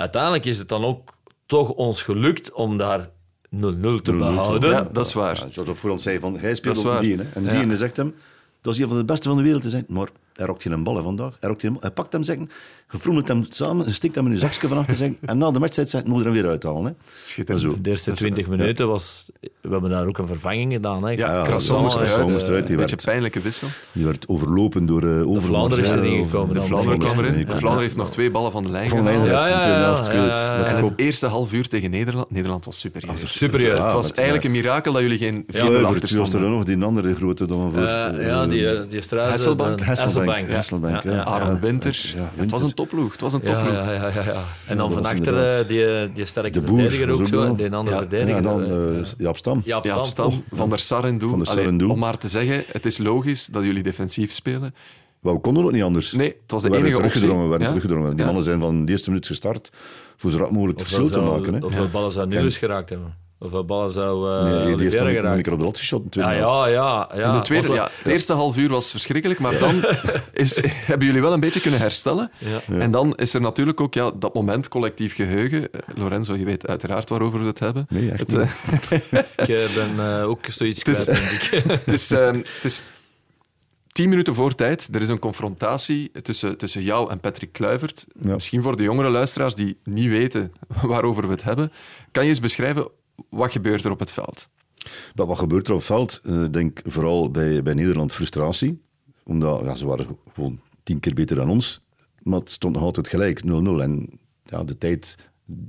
Uiteindelijk is het dan ook toch ons gelukt om daar 0-0 te behouden. Ja, dat is waar. Ja, George voorhand zei van, hij speelt op waar. die, hè. En Ja. die zegt hem, dat is een van de beste van de wereld te zijn, maar hij rokt geen bal hè, vandaag. Hij, rokt geen bal. hij pakt hem, zeggen, je froemelt hem samen, je stikt hem in je zakje van achter, zeggen, en na de wedstrijd zeggen, moet je hem weer uithalen. Hè. Schitterend. Zo. De eerste 20 minuten was... We hebben daar ook een vervanging gedaan. Hè. Ja, ja, Crasson ja, moest eruit. moest eruit, die Een beetje werd- pijnlijke wissel. Die werd overlopen door uh, Overmars. Vlaanderen is erin gekomen De dan. Vlaanderen heeft nog twee ballen van de lijn Van gehaald. Leijnen, Ja, ja, ja, ja, ja, ja, ja, ja. Met de En het eerste half uur tegen Nederland, Nederland was superieur. Superieur. Ja, het was eigenlijk een mirakel dat jullie geen 4-0 Kluivert, achter wie was er nog? Die andere grote dan voor. Eh, ja, die, eh, die strijd... Hasselbank. Eh, Hasselbank, Hasselbank. Hasselbank, Ja, ja. ja, Arne Winter. Ja, Het Winter. was een topploeg. Het was een Ja, topploeg. ja, ja, ja, ja. En dan van achter eh, die, die sterke De verdediger ook zo. En die andere Ja, verdediger. Ja, dan eh, eh, Jaap Stam. Jaap Stam. Van der Sar doel. Om maar te zeggen, het is logisch dat jullie defensief spelen. Maar we konden ook niet anders. Nee, het was de we enige optie. teruggedrongen. We werden Ja. teruggedrongen. Die Ja. mannen zijn van de eerste minuut gestart voor zo rap mogelijk het verschil te maken. Hè. Hoeveel ballen En- Nunes geraakt hebben? Hoeveel ballen zou uh, Nee, die heeft Oliveira dan nog een geraakt keer op de lat Ja, ja, ja. ja. In de tweede, ja, het eerste half uur was verschrikkelijk, maar dan is, hebben jullie wel een beetje kunnen herstellen. Ja. En dan is er natuurlijk ook ja, dat moment collectief geheugen. Eh, Lorenzo, je weet uiteraard waarover we het hebben. Nee, echt Het, niet. eh, Ik ben ook zoiets kwijt, denk ik. het, is, ehm, het is tien minuten voor tijd. Er is een confrontatie tussen, tussen jou en Patrick Kluivert. Ja. Misschien voor de jongere luisteraars die niet weten waarover we het hebben. Kan je eens beschrijven, wat gebeurt er op het veld? Maar wat gebeurt er op het veld? Eh, Ik denk vooral bij, bij Nederland frustratie. Omdat ja, ze waren gewoon tien keer beter dan ons. Maar het stond nog altijd gelijk, 0-0. En ja, de tijd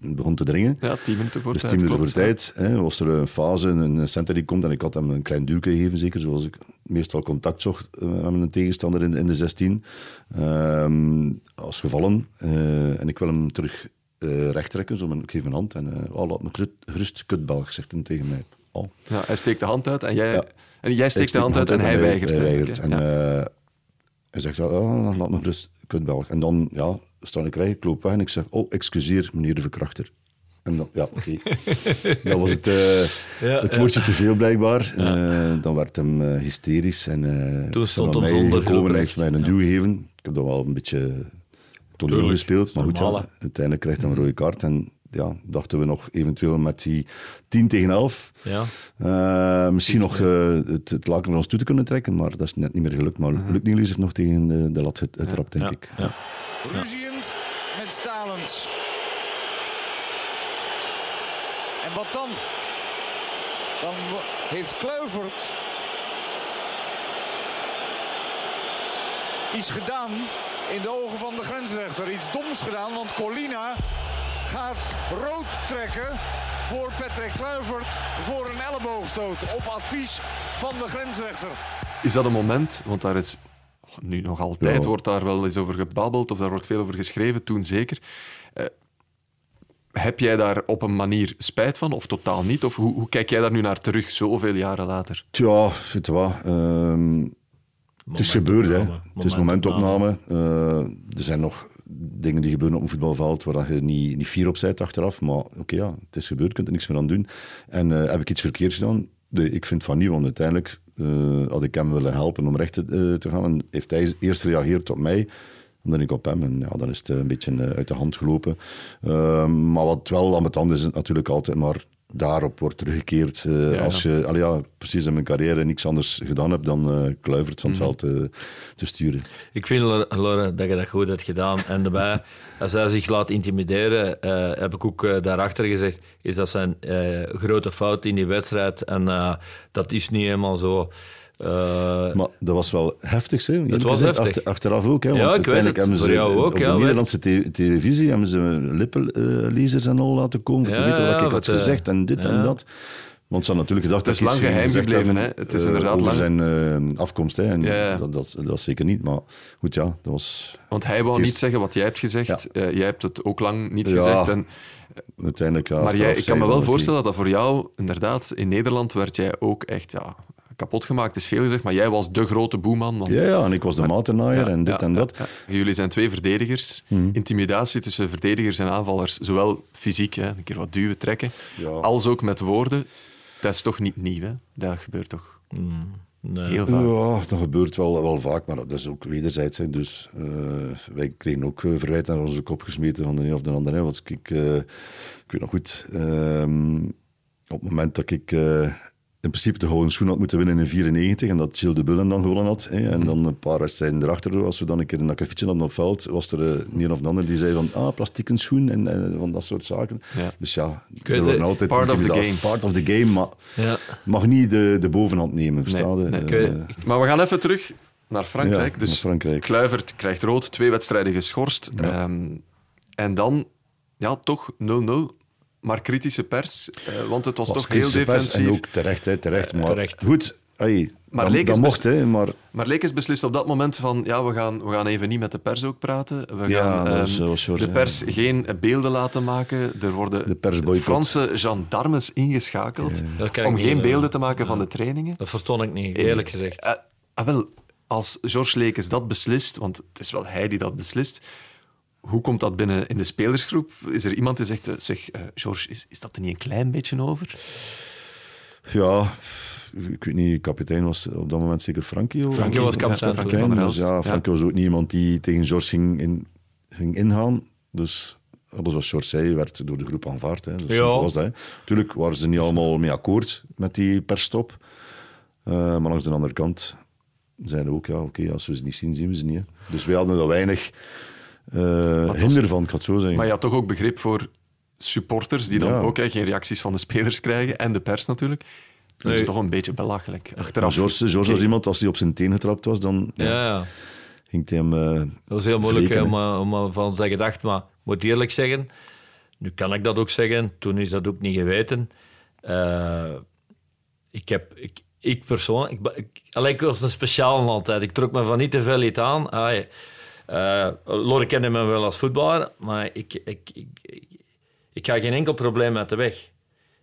begon te dringen. Ja, tien minuten voor Dus tijd. tien minuten voor tijd hè, was er een fase, een center die komt en ik had hem een klein duwke gegeven, zeker zoals ik meestal contact zocht eh, met een tegenstander in, in de 16. Ehm als gevallen eh, en ik wil hem terug eh recht trekken, zo met, ik geef mijn hand en eh oh, laat me gerust, kutbal, zegt hij tegen mij. Oh. Ja, hij steekt de hand uit en jij, Ja. en jij steekt de hand uit en hij weigert. Hij weigert. En Ja. eh, hij zegt, ja, oh, laat me gerust, kutbelg. En dan ja, sta ik rij, ik loop weg en ik zeg, oh, excuseer, meneer de verkrachter. En dan, ja, oké. dat was het, eh, het woordje te veel blijkbaar. Eh, dan werd hem hysterisch. En, eh, Toen stond hij gekomen en heeft mij een duw gegeven. Ik heb dat wel een beetje toneel gespeeld. Maar goed, ja, hè. uiteindelijk krijgt hij een rode kaart. En ja, dachten we nog eventueel met die 10 tegen 11 Ja. eh, misschien nog eh, het, het laken naar ons toe te kunnen trekken, maar dat is net niet meer gelukt. Maar Luc Niels heeft nog tegen de, de lat get- getrapt, denk Ja. ik. Ja. Ruziend met Stalens. En wat dan? Dan heeft Kluivert iets gedaan in de ogen van de grensrechter. Iets doms gedaan, want Colina gaat rood trekken voor Patrick Kluivert voor een elleboogstoot op advies van de grensrechter. Is dat een moment, want daar is oh, nu nog altijd, Ja. wordt daar wel eens over gebabbeld of daar wordt veel over geschreven, toen zeker. Eh, heb jij daar op een manier spijt van of totaal niet? Of hoe, hoe kijk jij daar nu naar terug, zoveel jaren later? Tja, weet je wat. Het is gebeurd, hè. Het is momentopname. Eh, er zijn nog dingen die gebeuren op een voetbalveld waar je niet, niet fier op bent achteraf. Maar oké, ja, het is gebeurd, je kunt er niks meer aan doen. En eh, heb ik iets verkeerd gedaan? Nee, ik vind van niet, want uiteindelijk eh, had ik hem willen helpen om recht te, te gaan. En heeft hij eerst gereageerd op mij, en dan ik op hem. En ja, dan is het een beetje uit de hand gelopen. Ehm, maar wat wel aan het hand is, is natuurlijk altijd maar daarop wordt teruggekeerd. eh, Ja. Als je allee, ja, precies in mijn carrière niks anders gedaan hebt dan eh Kluivert van het veld eh, te sturen. Ik vind, Lor- Lorre, dat je dat goed hebt gedaan. En daarbij, als hij zich laat intimideren, eh, heb ik ook daarachter gezegd, is dat zijn eh, grote fout in die wedstrijd. En eh, dat is niet helemaal zo. Eh, Maar dat was wel heftig, hè? eerlijk was gezegd. heftig. Achter- achteraf ook, hè? Want Ja, ik weet uiteindelijk het. hebben ze Voor jou ook, op ja, de Nederlandse te- televisie hebben ze lippenlezers en al laten komen om te Ja, weten wat ja, ik had wat, eh, gezegd en dit ja. en dat. Want ze hadden natuurlijk gedacht Het is dat lang geheim gebleven, hè. Het is eh, inderdaad over lang. zijn eh, afkomst. Hè. En Ja, ja. Dat, dat, dat is zeker niet. Maar goed, ja, dat was Want hij wou Het niet zeggen wat jij hebt gezegd. Eh, jij hebt het ook lang niet Ja, gezegd. En, uiteindelijk... Ja, maar jij, ik kan me wel voorstellen dat dat voor jou, inderdaad, in Nederland werd jij ook echt ja, kapot gemaakt. is veel gezegd, maar jij was de grote boeman. Want Ja, ja, en ik was de matenaaier Ja, en dit ja, en dat. Mhm. ja. Jullie zijn twee verdedigers. Intimidatie tussen verdedigers en aanvallers, zowel fysiek, hè, een keer wat duwen, trekken, Ja. als ook met woorden. Dat is toch niet nieuw, hè? Dat gebeurt toch nee. heel vaak. Ja, dat gebeurt wel, wel vaak, maar dat is ook wederzijds. Hè. Dus eh, wij kregen ook eh, verwijten naar onze kop gesmeten van de een of de ander. Hè. Want ik, eh, ik weet nog goed, ehm, op het moment dat ik eh, in principe de gouden schoen had moeten winnen in 94 en dat Gilles de Bullen dan gewonnen had, hè, en dan een paar wedstrijden erachter, als we dan een keer een akkefietje hadden op het veld, was er eh, een of de ander die zei van, ah, plastieken schoen en van dat soort zaken. Ja. Dus ja, er worden altijd part of the game. Part of the game, maar Ja. mag niet de, de bovenhand nemen, verstaan Nee, Eh, Maar we gaan even terug naar Frankrijk. Ja, dus naar Frankrijk. Kluivert krijgt rood, twee wedstrijden geschorst. Ehm, en dan, ja, toch 0-0. Maar kritische pers, eh, want het was, was toch heel kritische pers defensief. En ook terecht, hè, terecht. maar terecht. goed, Ai, Maar Leek is mocht, hè, maar Maar Lekes beslist op dat moment van, ja, we gaan, we gaan even niet met de pers ook praten. We Ja, gaan George, de ja. pers geen beelden laten maken. Er worden De. Franse gendarmes ingeschakeld om geen eh, beelden te maken van de trainingen. Dat verstond ik niet, eerlijk gezegd. Eh, ah, wel, als George Lekes dat beslist, want het is wel hij die dat beslist, hoe komt dat binnen in de spelersgroep? Is er iemand die zegt, eh, zeg, eh, George, is, is dat er niet een klein beetje over? ja, ik weet niet, kapitein was op dat moment zeker Frankie. Frankie was Ja, kapitein. Frankie van der Dus ja, Ja. Frankie was ook niet iemand die tegen George ging, in, ging ingaan. Dus alles wat George zei, werd door de groep aanvaard. Hè. Dus Ja. was dat. hè. Tuurlijk waren ze niet allemaal mee akkoord met die persstop. Eh, maar langs de andere kant zeiden we ook, ja, oké, als we ze niet zien, zien we ze niet. hè. Dus wij hadden er weinig eh was- hinder van, ik ga het zo zeggen. Maar je had toch ook begrip voor supporters die dan Ja. ook hè, geen reacties van de spelers krijgen en de pers natuurlijk. Dat is toch een beetje belachelijk. Achteraf. George, George was iemand, als hij op zijn teen getrapt was, dan ja, Ja, ging hij hem... eh, Dat was heel moeilijk om, eh, om van zijn gedacht, maar ik moet eerlijk zeggen, nu kan ik dat ook zeggen, toen is dat ook niet geweten. Eh, ik heb, ik, ik persoonlijk, ik, ik, was een speciaal altijd. Ik trok me van niet te veel iets aan. Ah, eh Lore kende me wel als voetballer, maar ik, ik, ik, ik, ik ga geen enkel probleem uit de weg.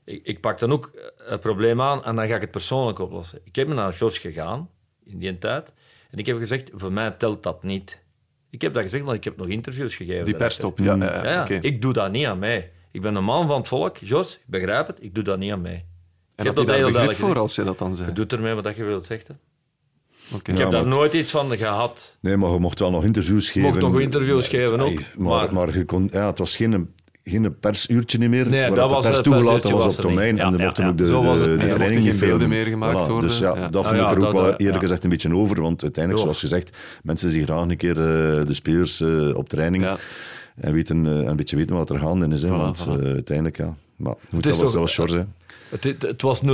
Ik, ik pak dan ook een probleem aan en dan ga ik het persoonlijk oplossen. Ik heb naar George gegaan in die tijd en ik heb gezegd, voor mij telt dat niet. Ik heb dat gezegd, want ik heb nog interviews gegeven. Die perstop, ja. ja, Ja, ik doe dat niet aan mij. Ik ben een man van het volk. Jos, ik begrijp het, ik doe dat niet aan mij. En heb dat je heel duidelijk voor als je dat dan zei? Je doet ermee wat je wilt zeggen. Ik Ja, heb daar maar- nooit iets van gehad. Nee, maar je mocht wel nog interviews geven. Mocht nog interviews geven ook, Maar, maar- maar je kon, ja, het was geen, geen persuurtje niet meer. Nee, dat de was pers het toegelaten was op het domein. en er ja, mochten ja. ook de, de, En de er mochten training geen beelden meer gemaakt worden. Dus ja, Ja. dat Ah, vond ja, ik er ook dat, wel eerlijk ja. gezegd een beetje over. Want uiteindelijk, zoals gezegd, mensen zien graag een keer eh, de spelers eh, op training. Ja. En weten, eh, een beetje weten wat er gaande is. Hè, Voilà, want voilà. uiteindelijk, ja. Maar goed, dat, was, dat was hè. Het, het, het was 0-0,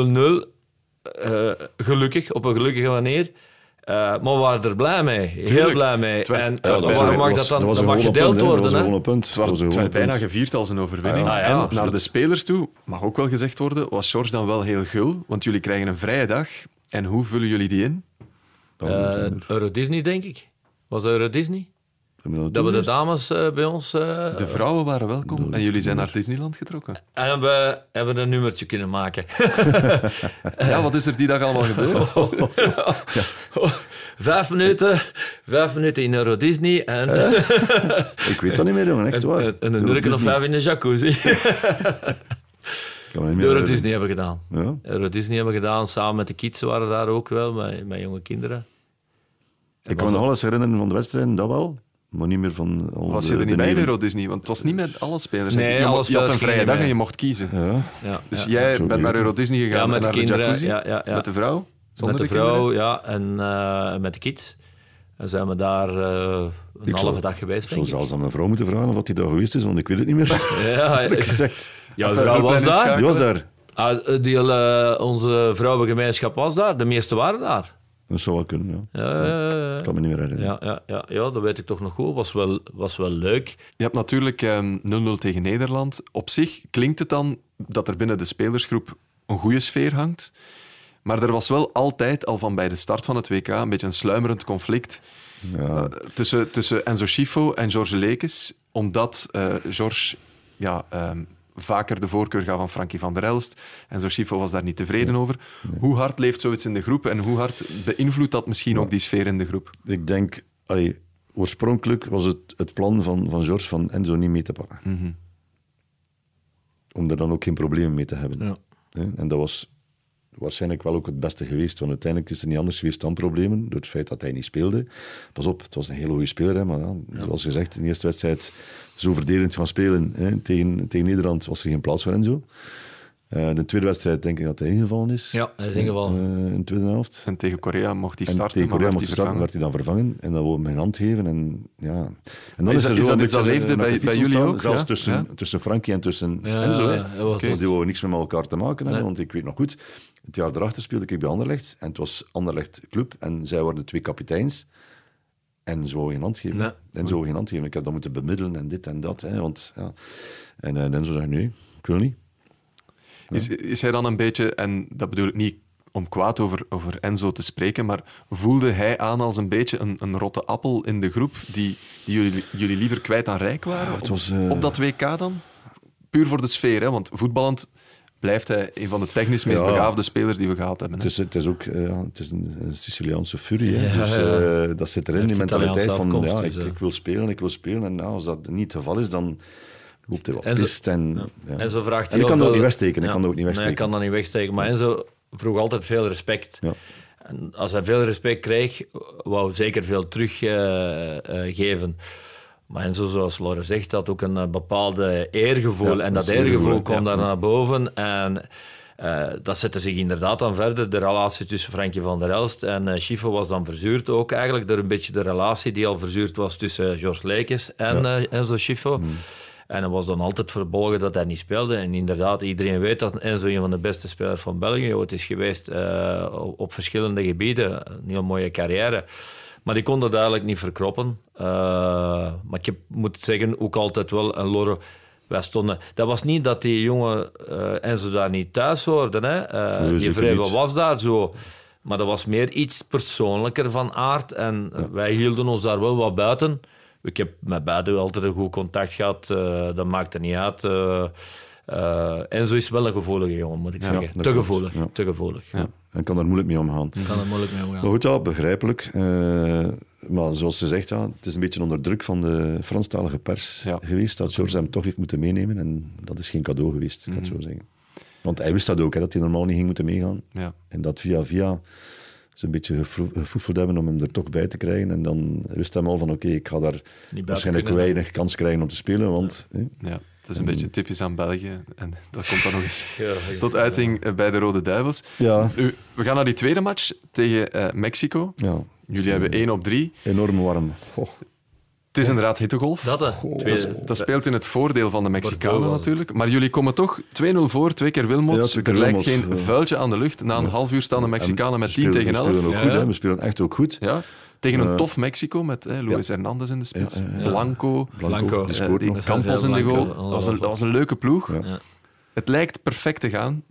eh, gelukkig, op een gelukkige manier. Eh, maar we waren er blij mee, heel Tuurlijk. blij mee. Werd- en ja, dat was- waarom mag dat dan was dat mag gedeeld punt, worden? Dat was een hè? gewonnen punt. Het, was, Dat het werd bijna gevierd als een overwinning. Ah, ja, en naar de spelers toe, mag ook wel gezegd worden, was George dan wel heel gul, want jullie krijgen een vrije dag. En hoe vullen jullie die in? Eh, Euro Disney, denk ik. Was dat Euro Disney? Dat we de dames eh, bij ons... eh, De vrouwen waren welkom en jullie zijn naar Disneyland getrokken. en we hebben een nummertje kunnen maken. Ja, wat is er die dag allemaal gebeurd? vijf minuten, vijf minuten in Euro Disney en, Ik weet dat niet meer, jongen. Echt waar. en, en een uur of vijf in de jacuzzi. Euro. Disney hebben gedaan. Ja. Euro Disney hebben we gedaan, samen met de kids waren daar ook wel, met, met jonge kinderen. Ik kan me nog alles herinneren van de wedstrijden, dat wel. Maar niet meer van... al Was de- je er de niet bij in neven. Euro Disney? Want het was niet met alle spelers. Nee, je, had een vrije dag mee. en je mocht kiezen. Ja. Ja, Dus ja. jij bent naar. Euro Disney gegaan Ja, met en de naar kinderen, jacuzzi? ja, ja, ja. Met de vrouw? met Zonder de kinderen? vrouw ja, en eh, met de kids. En zijn we daar eh, een Ik halve zou- dag geweest, Ik zou denk ik. zelfs aan mijn vrouw moeten vragen of hij daar geweest is, want ik weet het niet meer. Ja, Heb ik ja, gezegd. jouw Even vrouw was daar. Die was daar. Ah, die, eh, onze vrouwengemeenschap was daar. De meeste waren daar. Dat zou wel kunnen, ja. Ja, ja, ja. Ik kan me niet meer herinneren. Ja, ja, ja, ja, dat weet ik toch nog goed. Was wel, was wel leuk. Je hebt natuurlijk ehm, 0-0 tegen Nederland. Op zich klinkt het dan dat er binnen de spelersgroep een goede sfeer hangt. Maar er was wel altijd, al van bij de start van het WK, een beetje een sluimerend conflict Ja. eh, tussen, tussen Enzo Schifo en George Lekes. Omdat eh George ja, ehm, vaker de voorkeur gaf aan Frankie van der Elst. Enzo Schifo was daar niet tevreden over. Hoe hard leeft zoiets in de groep en hoe hard beïnvloedt dat misschien ook die sfeer in de groep? Ik denk, allee, oorspronkelijk was het het plan van, van George van Enzo niet mee te pakken. Mhm. Om er dan ook geen problemen mee te hebben. Ja. En dat was waarschijnlijk wel ook het beste geweest, want uiteindelijk is er niet anders geweest dan problemen, door het feit dat hij niet speelde. Pas op, het was een hele goede speler, hè, maar ja, zoals gezegd, in de eerste wedstrijd zo verdedigend gaan spelen hè, tegen, tegen Nederland was er geen plaats voor Enzo. Eh, de tweede wedstrijd denk ik dat hij ingevallen is. Ja, hij is ingevallen. Eh, in de tweede helft. En tegen Korea mocht hij En starten, tegen maar Korea werd mocht hij starten, werd hij dan vervangen. En dan wou hij mijn hand geven. En, ja. en dan is dat- er is zo dat een iets dat beetje, leefde eh, bij- jullie ook, Zelfs ja? tussen, Ja? tussen Frankie en tussen Ja, Enzo. hè. ja, dat was- Want die wouden niks meer met elkaar te maken hebben. Nee. Want ik weet nog goed, het jaar erachter speelde ik bij Anderlecht. En het was Anderlecht Club. En zij waren de twee kapiteins. En wouden geen hand geven. Nee. En wouden geen hand geven. Ik heb dat moeten bemiddelen en dit en dat. Hè, want, ja. En uh, Enzo zei, nee, ik wil niet. Is, is hij dan een beetje, en dat bedoel ik niet om kwaad over, over Enzo te spreken, maar voelde hij aan als een beetje een, een rotte appel in de groep die, die jullie, jullie liever kwijt aan rijk waren? het op, was, eh, op dat WK dan? Puur voor de sfeer, hè? want voetballend blijft hij een van de technisch meest Ja. begaafde spelers die we gehad hebben. Het hè. is, het is ook eh, het is een, een Siciliaanse furie. hè. Dus ja. eh, dat zit erin, die mentaliteit van ja, dus, ik, eh. ik wil spelen, ik wil spelen. En nou, als dat niet het geval is, dan loopt hij wat En zo- pist. En, ja. En zo vraagt En ik heel kan dat ook niet wegsteken, ik kan dat ook niet Nee, wegsteken. ik kan dat niet wegsteken. Maar Enzo vroeg altijd veel respect. Ja. En als hij veel respect kreeg, wou zeker veel teruggeven. Maar Enzo, zoals Laura zegt, had ook een eh, bepaalde eergevoel. Ja, en dat dat eergevoel, ja. kwam daar Ja. naar boven. En eh, dat zette zich inderdaad dan verder. De relatie tussen Frankie van der Elst en Schifo was dan verzuurd ook eigenlijk. Door een beetje de relatie die al verzuurd was tussen eh, George en eh, Enzo. Mm. En hij was dan altijd verbolgen dat hij niet speelde. En inderdaad, iedereen weet dat Enzo een van de beste spelers van België ooit is geweest op, op verschillende gebieden. Een heel mooie carrière. Maar die kon dat eigenlijk niet verkroppen. Eh, maar ik heb, moet zeggen, ook altijd wel een Loro. Wij stonden, dat was niet dat die jongen eh Enzo daar niet thuis hoorde. Hè. Nee, die niet. was daar zo. Maar dat was meer iets persoonlijker van aard. En wij hielden ons daar wel wat buiten. Ik heb met beiden altijd een goed contact gehad. eh, dat maakt er niet uit. Eh, eh, Enzo is wel een gevoelige jongen, moet ik Ja, zeggen. Te gevoelig. Ja. Te gevoelig. Ja. En kan daar moeilijk mee omgaan. Kan er moeilijk mee omgaan. Maar goed, ja, begrijpelijk. Eh, maar zoals ze zegt, ja, het is een beetje onder druk van de Franstalige pers Ja. geweest dat George hem toch heeft moeten meenemen. En dat is geen cadeau geweest, ik kan het zo zeggen. Want hij wist dat ook, hè, dat hij normaal niet ging moeten meegaan. Ja. En dat via via ze een beetje gefoefeld hebben om hem er toch bij te krijgen. En dan wist hij al van, oké, ik ga daar waarschijnlijk kunnen. weinig kans krijgen om te spelen. Want hè, Ja, het is een beetje typisch aan België. En dat komt dan nog eens Ja, tot uiting eh, bij de Rode Duivels. ja, Nu, we gaan naar die tweede match tegen eh, Mexico. ja, Jullie hebben 1 op 3. enorm warm. Goh. Het is inderdaad hittegolf. Dat, Dat, dat speelt in het voordeel van de Mexicanen natuurlijk. Maar jullie komen toch 2-0 voor, twee keer Wilmots. Ja, twee keer er lijkt geen ja. vuiltje aan de lucht. Na een half uur staan de En Mexicanen met we 10 spelen- tegen We 11. spelen ook Ja. goed, hè. we spelen echt ook goed. Ja, tegen een Eh, tof Mexico met eh, Luis Hernandez in de spits. Ja, ja, ja. Blanco, Blanco. die eh, scoort die nog. Campos in de Blanco, goal. Dat was, een, dat was een leuke ploeg. Ja. Ja. Het lijkt perfect te gaan.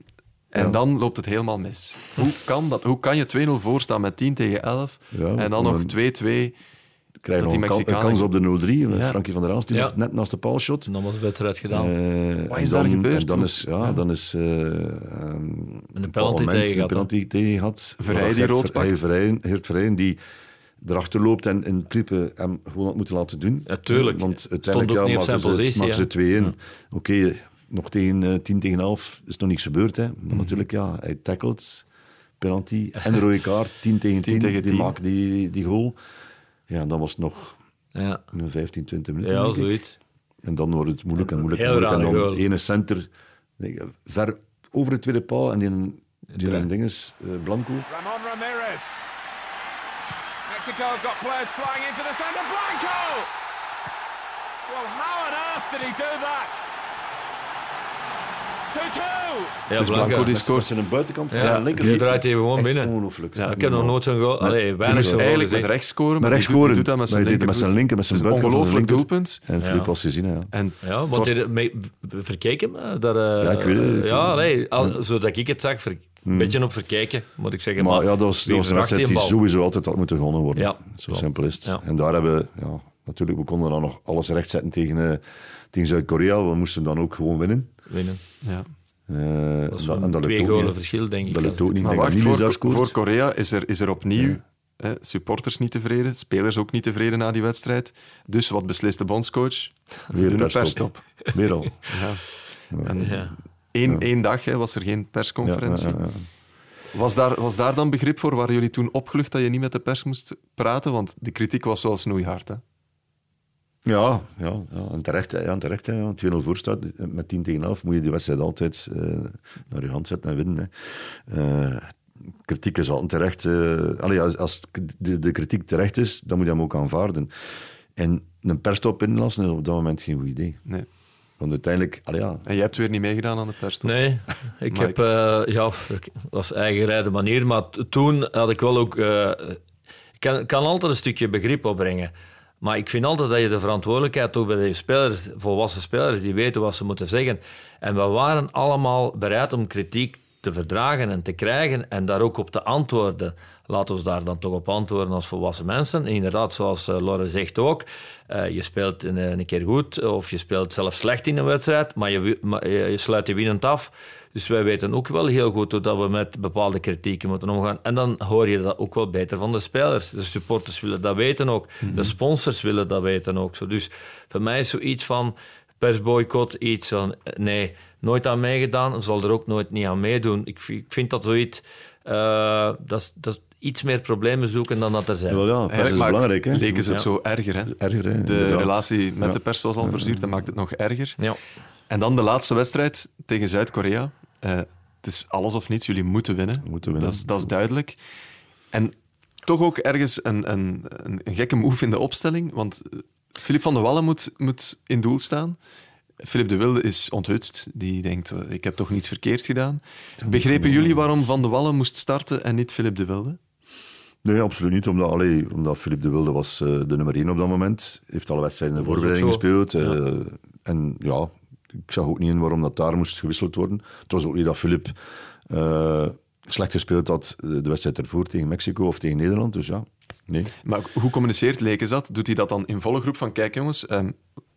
En Ja. dan loopt het helemaal mis. Hoe kan dat? Hoe kan je 2-0 voorstaan met 10 tegen 11 Ja, en dan nog 2-2? krijgen dat nog die een, een kans op de 0-3. met Ja. Frankie van der Aals, die net naast de paalshot. En dan was de wedstrijd gedaan. Eh, Wat is daar gebeurd? En dan is, ja, dan is eh, ehm, een een penalty tegen een gehad, penalty tegen. Verheij Waar die rood pakt. Geert Verheyen die erachter loopt en in principe hem gewoon had moeten laten doen. Ja, tuurlijk. Want uiteindelijk ja, maken ze- positie, maken hè. ze 2-1. Oké, nog tegen eh, 10 tegen 11 is nog niks gebeurd. Hè. Maar Mhm. natuurlijk, ja, hij tackelt, penalty en een rode kaart, 10 tegen 10. 10 tegen die 10. maken die, die goal. Ja, dan was het nog Ja, een 15, 20 minuten. ja zoiets. En dan wordt het moeilijk en moeilijk. en moeilijk. En dan goal. ene center ik, ver over de tweede paal en die, die Ja. een ding is, eh, Blanco. Ramon Ramirez. Mexico have got players flying into the centre. Blanco! Well, how on earth did he do that? 2-2! Ja, is Blanco die scoort. zijn buitenkant Ja, zijn linker. die draait hij gewoon binnen. Ongelooflijk. Ja, ik heb nog nooit zo'n goal. Allee, weinig zo'n eigenlijk met rechts scoren, Met maar rechts die doet- scoren. doet dat met zijn Maar het met zijn linker, met zijn Het is een buitenkant ongelooflijk linker. doelpunt. En Filip Ja. was gezien, ja. En Ja, want hij me- verkeken me. Daar, eh, Ja, ik weet het, Ja, nee, al, zodat ik het zag, een beetje op verkeken, moet ik zeggen. Maar ja, dat was, dat een wedstrijd die sowieso altijd had moeten gewonnen worden. Ja, Zo simpel is het. Ja. En daar hebben we, ja, natuurlijk, we konden dan nog alles rechtzetten tegen, eh, tegen Zuid-Korea. We moesten dan ook gewoon winnen. Winnen. Ja. Eh, Dat is en een lukt twee ook golen niet. verschil, denk ik. Dat lukt ook niet. Maar wacht, dat voor, Korea is er, is er opnieuw hè, supporters niet tevreden, spelers ook niet tevreden na die wedstrijd. Dus wat beslist de bondscoach? Weer een persstop. Weer al. Ja. En Ja. Één, één dag hè, was er geen persconferentie. Ja. Was, daar, was daar dan begrip voor? Waren jullie toen opgelucht dat je niet met de pers moest praten? Want de kritiek was wel snoeihard. Hè? Ja, ja, ja, en terecht. Ja, terecht ja. 2-0 voor staat met 10 tegen 11 moet je die wedstrijd altijd eh, naar je hand zetten en winnen. Hè. Eh, kritiek is altijd terecht. eh allee, als als de, de kritiek terecht is, dan moet je hem ook aanvaarden. En een persstop inlassen is op dat moment geen goed idee. Nee. Want uiteindelijk, allee, ja, En jij hebt weer niet meegedaan aan de pers. toch? Nee, ik Mike? heb, eh, ja, dat was eigen rijden manier, maar toen had ik wel ook, eh, ik kan, kan altijd een stukje begrip opbrengen. Maar ik vind altijd dat je de verantwoordelijkheid toch bij de spelers, volwassen spelers, die weten wat ze moeten zeggen. En we waren allemaal bereid om kritiek te verdragen en te krijgen en daar ook op te antwoorden. Laten we daar dan toch op antwoorden als volwassen mensen. En inderdaad, zoals uh, Laure zegt ook, uh, je speelt een, een, keer goed of je speelt zelfs slecht in een wedstrijd, maar je, maar je sluit je winnend af. Dus wij weten ook wel heel goed hoe dat we met bepaalde kritieken moeten omgaan. En dan hoor je dat ook wel beter van de spelers. De supporters willen dat weten ook. De sponsors willen dat weten ook. Zo. Dus voor mij is zoiets van persboycott iets van... Nee, nooit aan meegedaan. Zal er ook nooit niet aan meedoen. Ik, ik vind dat zoiets... Uh, dat, dat iets meer problemen zoeken dan dat er zijn. Wel ja, pers is belangrijk. Hè? Leken ze het zo erger. Hè? erger hè, de inderdaad. relatie met de pers was al verzuurd. Dat maakt het nog erger. Ja. En dan de laatste wedstrijd tegen Zuid-Korea. Uh, het is alles of niets. Jullie moeten winnen. Moeten winnen. Dat, is, dat is duidelijk. En toch ook ergens een, een, een, een gekke move in de opstelling. Want Filip van der Wallen moet, moet in doel staan. Philip de Wilde is onthutst. Die denkt, ik heb toch niets verkeerd gedaan. Begrepen jullie waarom Van de Wallen moest starten en niet Philip de Wilde? Nee, absoluut niet. Omdat, allee, omdat Philip de Wilde was uh, de nummer 1 op dat moment. Heeft alle wedstrijden in de voorbereiding gespeeld. Ja. Uh, en ja, ik zag ook niet in waarom dat daar moest gewisseld worden. Het was ook niet dat Philip uh, slecht gespeeld had de wedstrijd ervoor tegen Mexico of tegen Nederland. Dus ja, nee. Maar hoe communiceert Lekens dat? Doet hij dat dan in volle groep van, kijk jongens, um,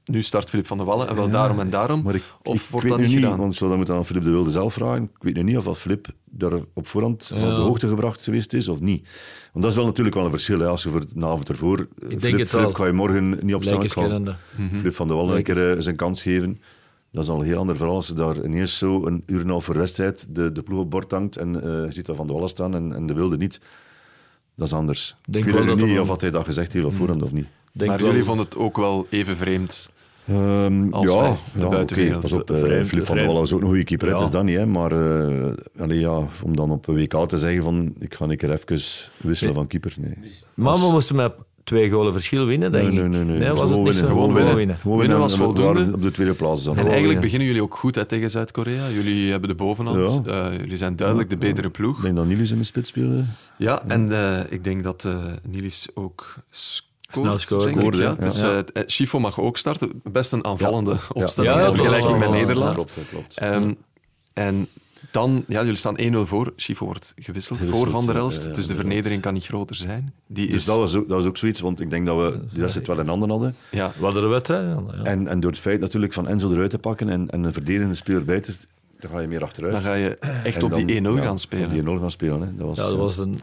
nu start Filip van der Wallen en wel ja, daarom en daarom? Maar ik, of ik wordt weet dat niet niet, gedaan? want zo, dat moet aan Filip de Wilde zelf vragen. Ik weet nu niet of dat Filip daar op voorhand ja. van op de hoogte gebracht geweest is of niet. Want dat is wel natuurlijk wel een verschil. Hè. Als je voor de avond ervoor... Filip, Filip ga je morgen niet opstaan. Ik ga mm -hmm. Filip van der Wallen een keer uh, zijn kans geven. Dat is al een heel ander verhaal als je daar ineens zo een uur en een half voor wedstrijd de, de ploeg op bord hangt en uh, je ziet daar Van de Wallen staan en, en de Wilde niet. Dat is anders. Denk ik weet wel niet dat of hij dat gezegd heeft op voorhand of niet. Denk maar jullie vonden het ook wel even vreemd Um, Als ja, wij, de ja buitenwereld. okay, pas op. Uh, Filip van der vreemd. Wallen is ook een goede keeper, Ja. het is dat niet. Hè, maar uh, allee, ja, om dan op een WK te zeggen van ik ga een keer even wisselen van keeper. Nee. Maar we moesten met twee golen verschil winnen, denk Nee, ik. nee, nee, nee. was het Gewoon niet zo? winnen, gewoon winnen. winnen. Gewoon Winnen winnen was voldoende. op de tweede plaats dan. En eigenlijk ja. beginnen jullie ook goed hè, tegen Zuid-Korea. Jullie hebben de bovenhand. Ja. Uh, jullie zijn duidelijk de betere Ik ploeg. denk dat Niels in de spits speelde. Ja, en uh, ik denk dat uh, Niels ook Snel ja. Dus, uh, Schifo mag ook starten. Best een aanvallende Ja. opstelling Ja, ja, in vergelijking met Nederland. Klopt, klopt. Um, en dan, ja, jullie staan 1-0 voor. Schifo wordt gewisseld, Gewisseld, voor Van der Elst. ja, dus de vernedering kan niet groter zijn. Die Dus is, dat was, ook, dat was ook zoiets, want ik denk dat we die wedstrijd wel in handen hadden. ja, We hadden de wedstrijd. En, en door het feit natuurlijk van Enzo eruit te pakken en, en een verdedigende speler bij te dan ga je meer achteruit. dan ga je echt op dan, die 1-0 ja, gaan spelen. Op die 1-0 gaan spelen. Hè. Dat was, Ja, dat eh, was een,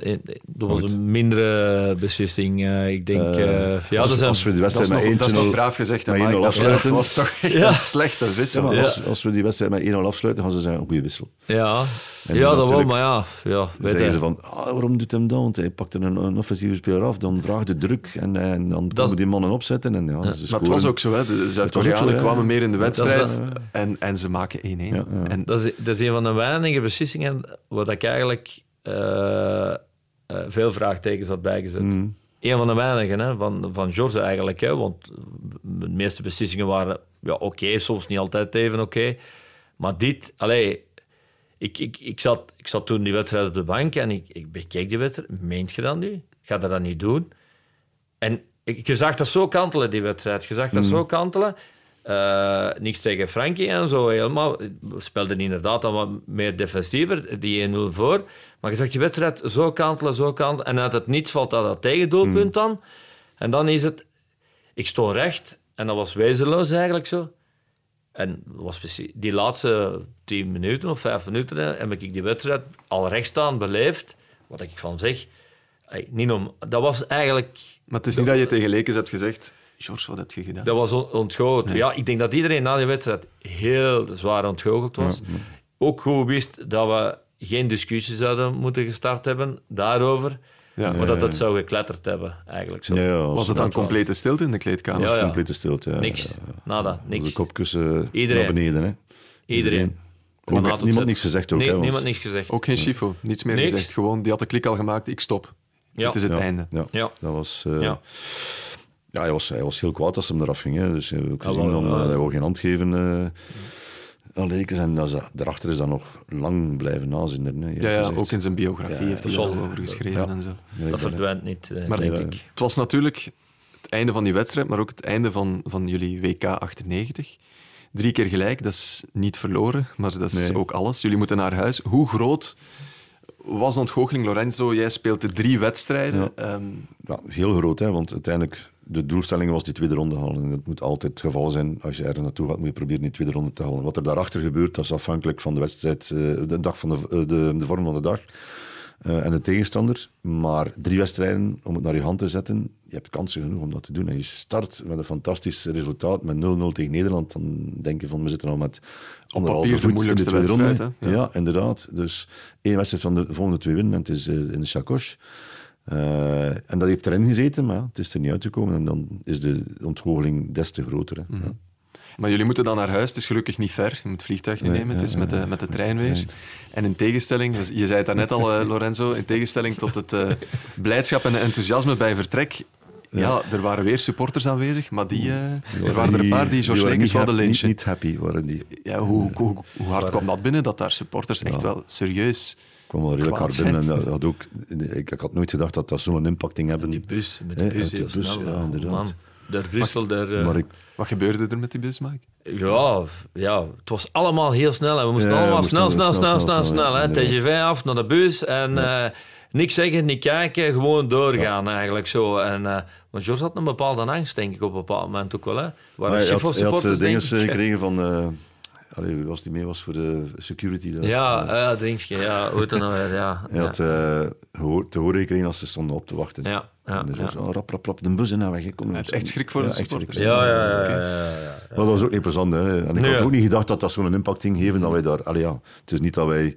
dat was een mindere beslissing. eh, ik denk, eh, eh, ja, als, dat zijn, als we die Dat is, wedstrijd nog, met dat is nog 1-0 braaf gezegd. 1-0 Dat afsluiten. was toch echt Ja. een slechte wissel. maar Ja. als, als we die wedstrijd met 1-0 afsluiten, gaan ze zeggen, een goede wissel. ja, En ja dat wel, maar ja. ja zeggen ze van, ah, waarom doet hem dat? Want hij pakt er een, een offensieve speler af, dan vraagt de druk en, en dan Dat- komen die mannen opzetten. En, ja, Maar het was ook zo, hè. de Zuid-Koreanen kwamen meer in de wedstrijd Dat en, en ze maken 1-1. ja. En Dat is, dat is een van de weinige beslissingen waar ik eigenlijk eh, eh, veel vraagtekens had bijgezet. Mm. Een van de weinigen, hè, van, van George eigenlijk. Hè, want de meeste beslissingen waren ja, oké, soms niet altijd even oké. Maar dit, allee, ik, ik, ik, zat, ik zat toen die wedstrijd op de bank en ik, ik bekeek die wedstrijd. Meent je dat nu? Ga dat niet doen? En ik, je zag dat zo kantelen, die wedstrijd. Je zag dat zo kantelen. Eh, niks tegen Frankie en zo helemaal. We speelden inderdaad dan wat meer defensiever, die 1-0 voor. Maar je zag die wedstrijd zo kantelen, zo kantelen. En uit het niets valt dat, dat tegendoelpunt dan. En dan is het... Ik stond recht en dat was wezenloos eigenlijk zo. En dat was precies, die laatste tien minuten of vijf minuten heb ik die wedstrijd al rechtstaan beleefd. Wat ik van zeg. Niet om, dat was eigenlijk Maar het is niet dat je tegen Lekens hebt gezegd... George, wat heb je gedaan? dat was on- ontgoocheld. Ja, ik denk dat iedereen na die wedstrijd heel zwaar ontgoocheld was. Ook goed wist dat we geen discussie zouden moeten gestart hebben daarover. Ja. maar dat het zou gekletterd hebben, eigenlijk. Zo. Ja, ja, als- Was het dan dat wel. complete stilte in de kleedkamer? Ja, ja. complete stilte. Ja. Niks, nada, De niks. kopkussen Iedereen. naar beneden. Hè. Iedereen. Ook niemand niks gezegd ook. Nee, hè, want- niemand niks gezegd. Ook geen Schifo, niets meer Niks. gezegd. Gewoon, die had de klik al gemaakt, ik stop. Ja. Het is het ja, einde. Ja, Ja. dat was... eh, Ja. Hij was, hij was heel kwaad als hij eraf ging. Hè. Dus hij, ook gezien ja. eh, hij wou geen hand geven eh, aan Lekens. En dat is, daarachter is dat nog lang blijven nazinderen. Hè. Ja, ja, ook in zijn biografie Ja, heeft hij ja. er al over geschreven Ja. en zo. Dat verdwijnt niet, eh, Maar denk ik. Het was natuurlijk het einde van die wedstrijd, maar ook het einde van, van jullie WK 98. Drie keer gelijk, dat is niet verloren, maar dat is Nee. ook alles. Jullie moeten naar huis. Hoe groot was de ontgoocheling, Lorenzo? Jij speelde drie wedstrijden. Ja. Ehm, Ja, heel groot, hè, want uiteindelijk de doelstelling was die tweede ronde halen. En dat moet altijd het geval zijn. Als je er naartoe gaat, moet je proberen die tweede ronde te halen. Wat er daarachter gebeurt, dat is afhankelijk van de wedstrijd, eh, de, dag van de, eh, de, de vorm van de dag eh, en de tegenstander. Maar drie wedstrijden om het naar je hand te zetten, je hebt kansen genoeg om dat te doen. En je start met een fantastisch resultaat, met 0-0 tegen Nederland. Dan denk je van, we zitten al met anderhalve voet in de tweede ronde. Ja. Ja. inderdaad. Dus één wedstrijd van de volgende twee winnen en het is in de chakos. Eh, en dat heeft erin gezeten, maar het is er niet uitgekomen. En dan is de ontgoocheling des te groter. Hè. Mhm. Ja. Maar jullie moeten dan naar huis. Het is gelukkig niet ver. Je moet het vliegtuig niet Nee, nemen. Het ja, is met de, met de trein weer. En in tegenstelling, dus je zei het daarnet al, eh, Lorenzo, in tegenstelling tot het eh, blijdschap en enthousiasme bij vertrek. Ja. er waren weer supporters aanwezig, maar die, er waren er een paar die George Lekens wilden happy- lynchen. Niet, niet happy waren die. Ja, hoe, hoe, hoe hard kwam dat binnen, dat daar supporters echt wel serieus... kwam wel redelijk hard binnen. En dat had ook, ik, ik had nooit gedacht dat dat zo'n impact ging hebben. Die bus, met de Hè, bus ja, inderdaad. Man, daar Brussel, daar... eh, Maar ik, Wat gebeurde er met die bus, Mike? Ja, ja, het was allemaal heel snel. En we moesten Ja, we allemaal moesten snel, snel, snel, snel, snel. snel. TGV af naar de bus en eh, niks zeggen, niet kijken, gewoon doorgaan eigenlijk zo. En, eh want George had een bepaalde angst, denk ik, op een bepaald moment ook wel. Hè. Waar maar hij had, hij had dingen gekregen van... allee, wie was die mee was voor de security? daar. Ja, ja, denk je, ja, nou weer, ja. Hij had eh, gehoor- te horen gekregen als ze stonden op te wachten. Ja, ja, en dus ja. zo, rap, rap, rap, de bus in naar weg. Kom, echt schrik voor ja, de supporters. Ja, ja, ja, Oké. ja, ja, ja. Maar dat was ook niet plezant. Hè. En ik Nee. had ook niet gedacht dat dat zo'n impact ging geven. Dat wij daar, allee, ja, het is niet dat wij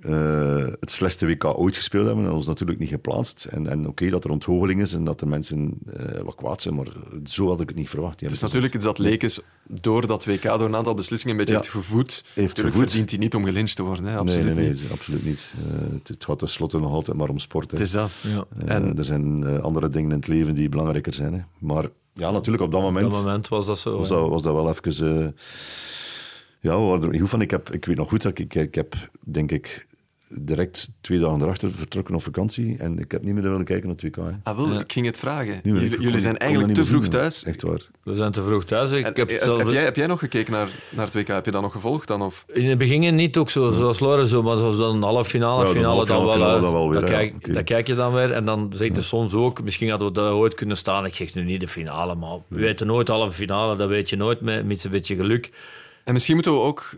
eh, het slechtste WK ooit gespeeld hebben. Dat is natuurlijk niet geplaatst. En, en oké dat er ontgoocheling is en dat de mensen eh, wat kwaad zijn, maar zo had ik het niet verwacht. Het is natuurlijk iets dat Lekens door dat WK, door een aantal beslissingen, een beetje Ja. heeft gevoed. Heeft Natuurlijk gevoed. verdient hij niet om gelyncht te worden. Hè? Nee, Absoluut nee, nee, niet. absoluut niet. Eh, het, het gaat tenslotte nog altijd maar om sport. Hè. Het is dat. Ja. En er zijn eh, andere dingen in het leven die belangrijker zijn. Hè. Maar ja, natuurlijk op dat Op moment, dat moment was dat zo. was, dat, was dat wel even... eh, ja, we waren er niet goed van. Ik, heb, ik weet nog goed dat ik, ik heb, denk ik, direct twee dagen erachter vertrokken op vakantie. En ik heb niet meer willen kijken naar het WK. hè. Ah, wel, Ja. ik ging het vragen. Jullie, kon- jullie zijn dat eigenlijk te vroeg zien, thuis. hè. Echt waar. We zijn te vroeg thuis. Ik En, heb heb, zelf... heb jij, heb jij nog gekeken naar, naar het WK? Heb je dat nog gevolgd dan? Of? In het begin niet ook zo, zoals Loren, zo, maar zoals dan halve finale, Ja, dan finale halve dan wel. finale eh, dan wel weer, dan, ja, kijk, oké. dan kijk je dan weer en dan zeg je soms ook, misschien hadden we daar ooit kunnen staan. Ik zeg nu niet de finale, maar we weten nooit halve finale, dat weet je nooit met, met een beetje geluk. En misschien moeten we ook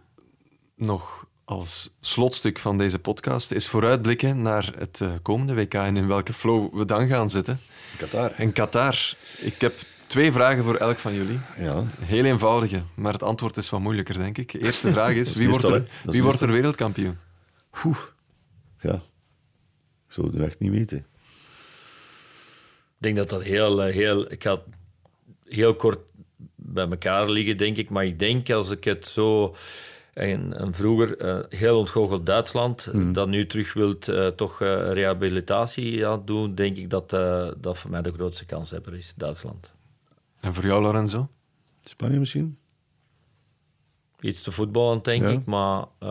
nog als slotstuk van deze podcast eens vooruitblikken naar het eh, komende WK en in welke flow we dan gaan zitten. Qatar. In Qatar. Ik heb twee vragen voor elk van jullie. Ja. Heel eenvoudige, maar het antwoord is wat moeilijker, denk ik. De eerste vraag is, is wie, wordt er, is wie wordt er wereldkampioen? Oeh. Ja. Ik zou het echt niet weten. Ik denk dat dat heel, eh, heel, ik ga heel kort bij elkaar liggen, denk ik. Maar ik denk als ik het zo, en, en vroeger eh, heel ontgoocheld Duitsland, dat nu terug wilt eh, toch eh, rehabilitatie aan doen, denk ik dat eh, dat voor mij de grootste kanshebber is, Duitsland. En voor jou, Lorenzo? Spanje misschien? Iets te voetballen, denk Ja. ik, maar, eh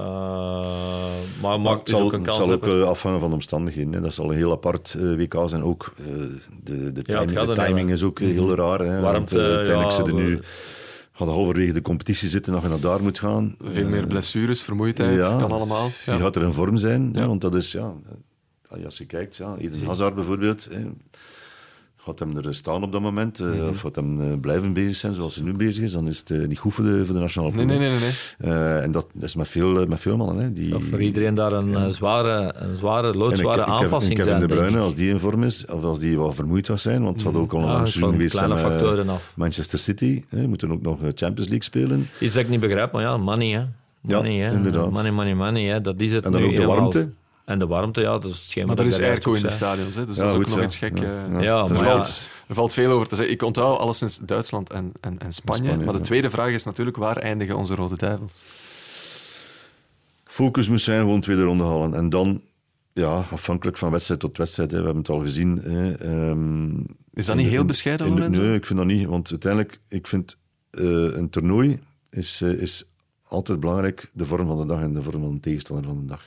maar, maar het zal, ook een het zal ook eh, afhangen van de omstandigheden. Hè. Dat zal een heel apart eh, WK zijn. Ook eh, de, de, timing, de is ook heel raar. Hè. Warmte, Want, uiteindelijk ja, zitten nu... Gaat halverwege de competitie zitten dat je naar daar moet gaan. Veel meer blessures, vermoeidheid, Ja, kan allemaal. Je Ja. gaat er in vorm zijn, Ja. want dat is, ja... Als je kijkt, ja, Eden Hazard bijvoorbeeld... Gaat hem er staan op dat moment, eh, Mhm. of gaat hem eh, blijven bezig zijn zoals hij nu bezig is, dan is het eh, niet goed voor de, voor de nationale ploeg. nee, nee. nee, nee. En dat, is met veel, met veel mannen. Hè, die, voor iedereen daar een, zware, een zware, loodzware aanpassing Kevin zijn, De denk Bruyne, als die in vorm is, of als die wat vermoeid was zijn, want het had ook al een Ja, is seizoen geweest. Manchester City. Hè, moeten ook nog Champions League spelen. Iets dat ik niet begrijp, maar ja, money, hè. Money, Ja, hè. inderdaad. Money, money, money, hè. Dat is het En dan nu ook de warmte. En de warmte, ja, dat is hetgeen Maar er is daar airco in de stadions, hè, dus Ja, dat is ook goed nog zo. iets gek. Ja, eh. ja. Er, maar valt, er valt veel over te zeggen. Ik onthoud alleszins Duitsland en, en, en Spanje. Spanje, maar de ja. tweede vraag is natuurlijk, waar eindigen onze Rode Duivels? Focus moest zijn gewoon tweede ronde halen. En dan, ja, afhankelijk van wedstrijd tot wedstrijd, hè, we hebben het al gezien. Hè, ehm, Is dat niet in- heel bescheiden, in de- Lorenzo? Nee, ik vind dat niet. Want uiteindelijk, ik vind eh, een toernooi is, eh, is altijd belangrijk, de vorm van de dag en de vorm van de tegenstander van de dag.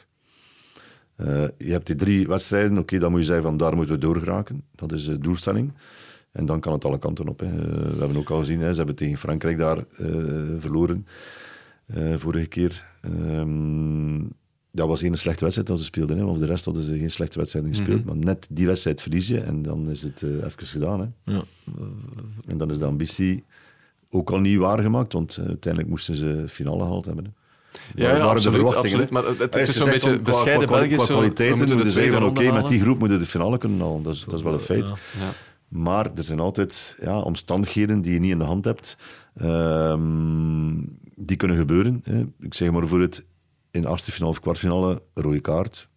Eh, je hebt die drie wedstrijden, oké, dan moet je zeggen van daar moeten we doorgeraken. Dat is de doelstelling. En dan kan het alle kanten op. Hè. Eh, we hebben ook al gezien, hè, ze hebben tegen Frankrijk daar eh, verloren. eh, vorige keer. Ehm, dat was één slechte wedstrijd dat ze speelden. Hè. Of de rest hadden ze geen slechte wedstrijden gespeeld. Maar net die wedstrijd verliezen en dan is het eh, even gedaan. Hè. Ja. En dan is de ambitie ook al niet waargemaakt, want eh, uiteindelijk moesten ze finale gehaald hebben. Hè. Ja, ja, waren de absoluut, verwachtingen, absoluut. hè? Maar het, het is zo'n beetje qua- bescheiden qua, België. Qua kwaliteiten we moeten de zeggen van oké, met die groep moeten we de finale kunnen halen. Dat is, dat is wel een feit. Ja. Maar er zijn altijd ja, omstandigheden die je niet in de hand hebt. Ehm, die kunnen gebeuren. Hè. Ik zeg maar bijvoorbeeld in de achtste finale of kwartfinale rode kaart.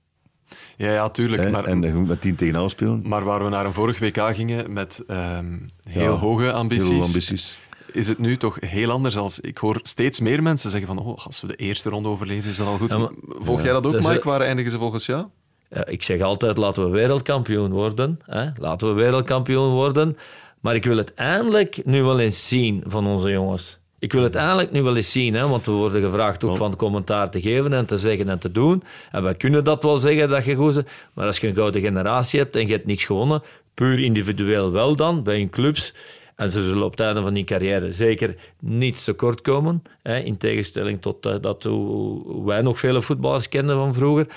Ja, ja, tuurlijk. Hè, Maar, en je moet met 10 tegen 11 spelen. maar waar we naar een vorig WK gingen met ehm, heel Ja, hoge ambities, Heel ambities. Is het nu toch heel anders. Als, ik hoor steeds meer mensen zeggen van oh, als we de eerste ronde overleven, is dat al goed. Ja, maar- Volg jij dat ook, is- Mike? Waar eindigen ze volgens jou? Ja, ik zeg altijd, laten we wereldkampioen worden. Hè? Laten we wereldkampioen worden. Maar ik wil het eindelijk nu wel eens zien van onze jongens. Ik wil het eindelijk nu wel eens zien, hè? want we worden gevraagd ook van commentaar te geven en te zeggen en te doen. En wij kunnen dat wel zeggen, dat je goed. Maar als je een gouden generatie hebt en je hebt niks gewonnen, puur individueel wel dan, bij hun clubs, en ze zullen op het einde van die carrière zeker niet tekort komen, hè, in tegenstelling tot eh, dat hoe wij nog vele voetballers kenden van vroeger,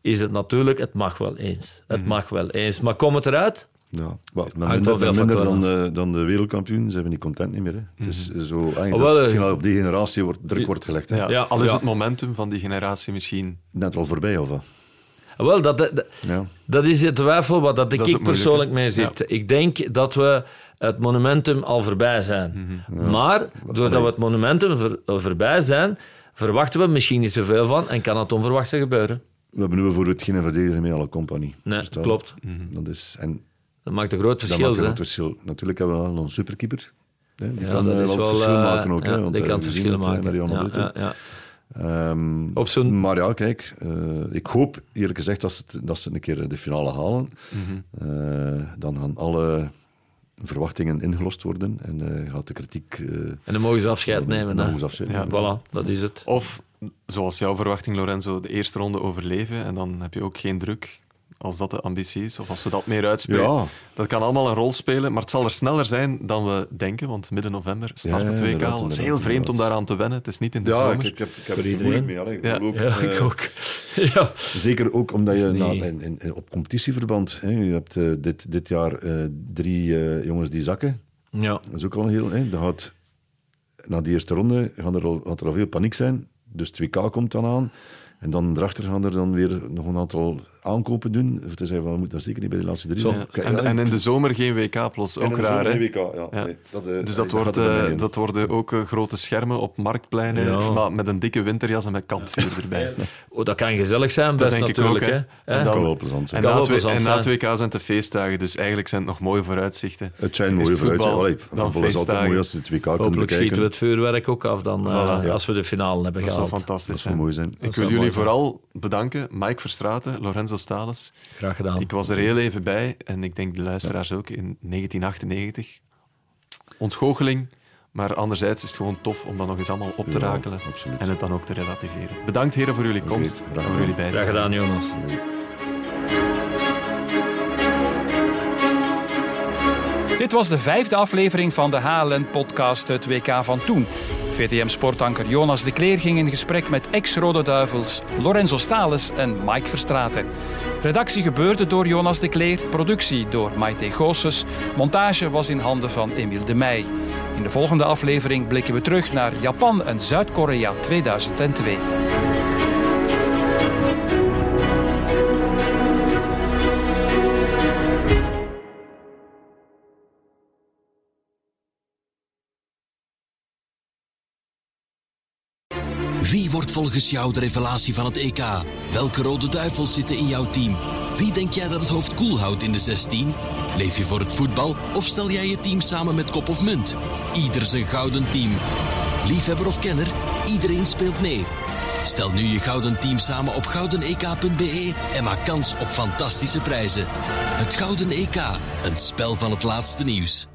is het natuurlijk, het mag wel eens. Het mag wel eens. Maar kom het eruit? Ja, wat, minder, wel veel met minder dan, de, dan de wereldkampioen zijn we niet content niet meer. Hè. Het is zo, eigenlijk, Oh, is wel, hetgeen eh, op die generatie wordt, druk wordt gelegd. Hè. Ja, Ja, al is ja. het momentum van die generatie misschien... Net al voorbij, of wat? Wel, dat, dat, Ja. dat is het twijfel wat dat Dat ik persoonlijk mee zit. Ik denk dat we het monumentum al voorbij zijn. Maar doordat we het monumentum ver- voorbij zijn, verwachten we misschien niet zoveel van en kan het onverwachte gebeuren. We hebben nu bijvoorbeeld geen verdediger meer, alle compagnie. Nee, Verstaan? klopt. Dat is, en Dat maakt een groot dat verschil. maakt een groot verschil. Natuurlijk hebben we wel een superkeeper. Hè. Die Ja, kan dat eh, is wel wel, het verschil eh, maken ook. ja, hè, want, die eh, kan het verschil het, eh, maken. Ehm, Op zo'n- Maar ja, kijk, eh, ik hoop eerlijk gezegd dat ze, het- dat ze een keer de finale halen. Mhm. Eh, dan gaan alle verwachtingen ingelost worden en eh, gaat de kritiek... eh, En dan mogen ze afscheid nemen. dan mogen ze afzetten. Ja. Voilà, dat is het. Of, zoals jouw verwachting, Lorenzo, de eerste ronde overleven en dan heb je ook geen druk als dat de ambitie is, of als we dat meer uitspelen. Ja. Dat kan allemaal een rol spelen, maar het zal er sneller zijn dan we denken, want midden november start Ja, het WK al. Het is heel vreemd om daaraan te wennen. Het is niet in de Ja, zomer. ik, ik heb, ik heb het er moeilijk mee. Allee, ik Ja. bedoel ook, Ja, eh, ik ook. ja. Zeker ook omdat je in, in- op competitieverband... Hè, je hebt eh, dit, dit jaar eh, drie eh, jongens die zakken. ja. Dat is ook al een heel... Hè, dat gaat, na die eerste ronde gaan er al, gaat er al veel paniek zijn. Dus het WK komt dan aan. En dan daarachter gaan er dan weer nog een aantal aankopen doen. Of te zeggen van, we moeten dan zeker niet bij de laatste drie. Zo. Ja. En, in de zomer geen WK plots, en ook in de raar. zomer hè? WK, ja. Ja. Nee, dat, eh, Dus dat dat, wordt, eh, dat worden ook eh, grote schermen op marktpleinen, Ja. maar met een dikke winterjas en met kampvuur erbij. Oh, dat kan gezellig zijn, Dat best ik natuurlijk. ook, hè. hè. En? Dat dan- kan wel plezant En zijn. Na, en na het zijn. WK zijn het de feestdagen, dus eigenlijk zijn het nog mooie vooruitzichten. Het zijn mooie vooruitzichten. Allee, dan voetbal is altijd feestdagen. mooi als je het WK kunt Hopelijk schieten we het vuurwerk ook af dan, als we de finale hebben Dat zou gehaald. fantastisch Dat zou zijn. mooi zijn. Ik wil jullie vooral bedanken. Mike Verstraeten, Lorenzo Stales. Graag gedaan. Ik was er heel even bij en ik denk de luisteraars ook in 1998. Ontgoocheling, maar anderzijds is het gewoon tof om dat nog eens allemaal op te Ja, rakelen absoluut. en het dan ook te relativeren. Bedankt heren voor jullie komst graag en voor gedaan. jullie bijdrage. Graag gedaan, Jonas. Dit was de vijfde aflevering van de HLN-podcast Het WK van Toen. VTM-sportanker Jonas de Kleer ging in gesprek met ex-Rode Duivels Lorenzo Stales en Mike Verstraeten. Redactie gebeurde door Jonas de Kleer, productie door Maite Goossens, montage was in handen van Emiel de Meij. In de volgende aflevering blikken we terug naar Japan en Zuid-Korea 2002. Volgens jou de revelatie van het EK? Welke rode duivels zitten in jouw team? Wie denk jij dat het hoofd koel houdt in de 16? Leef je voor het voetbal of stel jij je team samen met kop of munt? Ieder zijn gouden team. Liefhebber of kenner, iedereen speelt mee. Stel nu je gouden team samen op goudenek.be en maak kans op fantastische prijzen. Het Gouden EK, een spel van het laatste nieuws.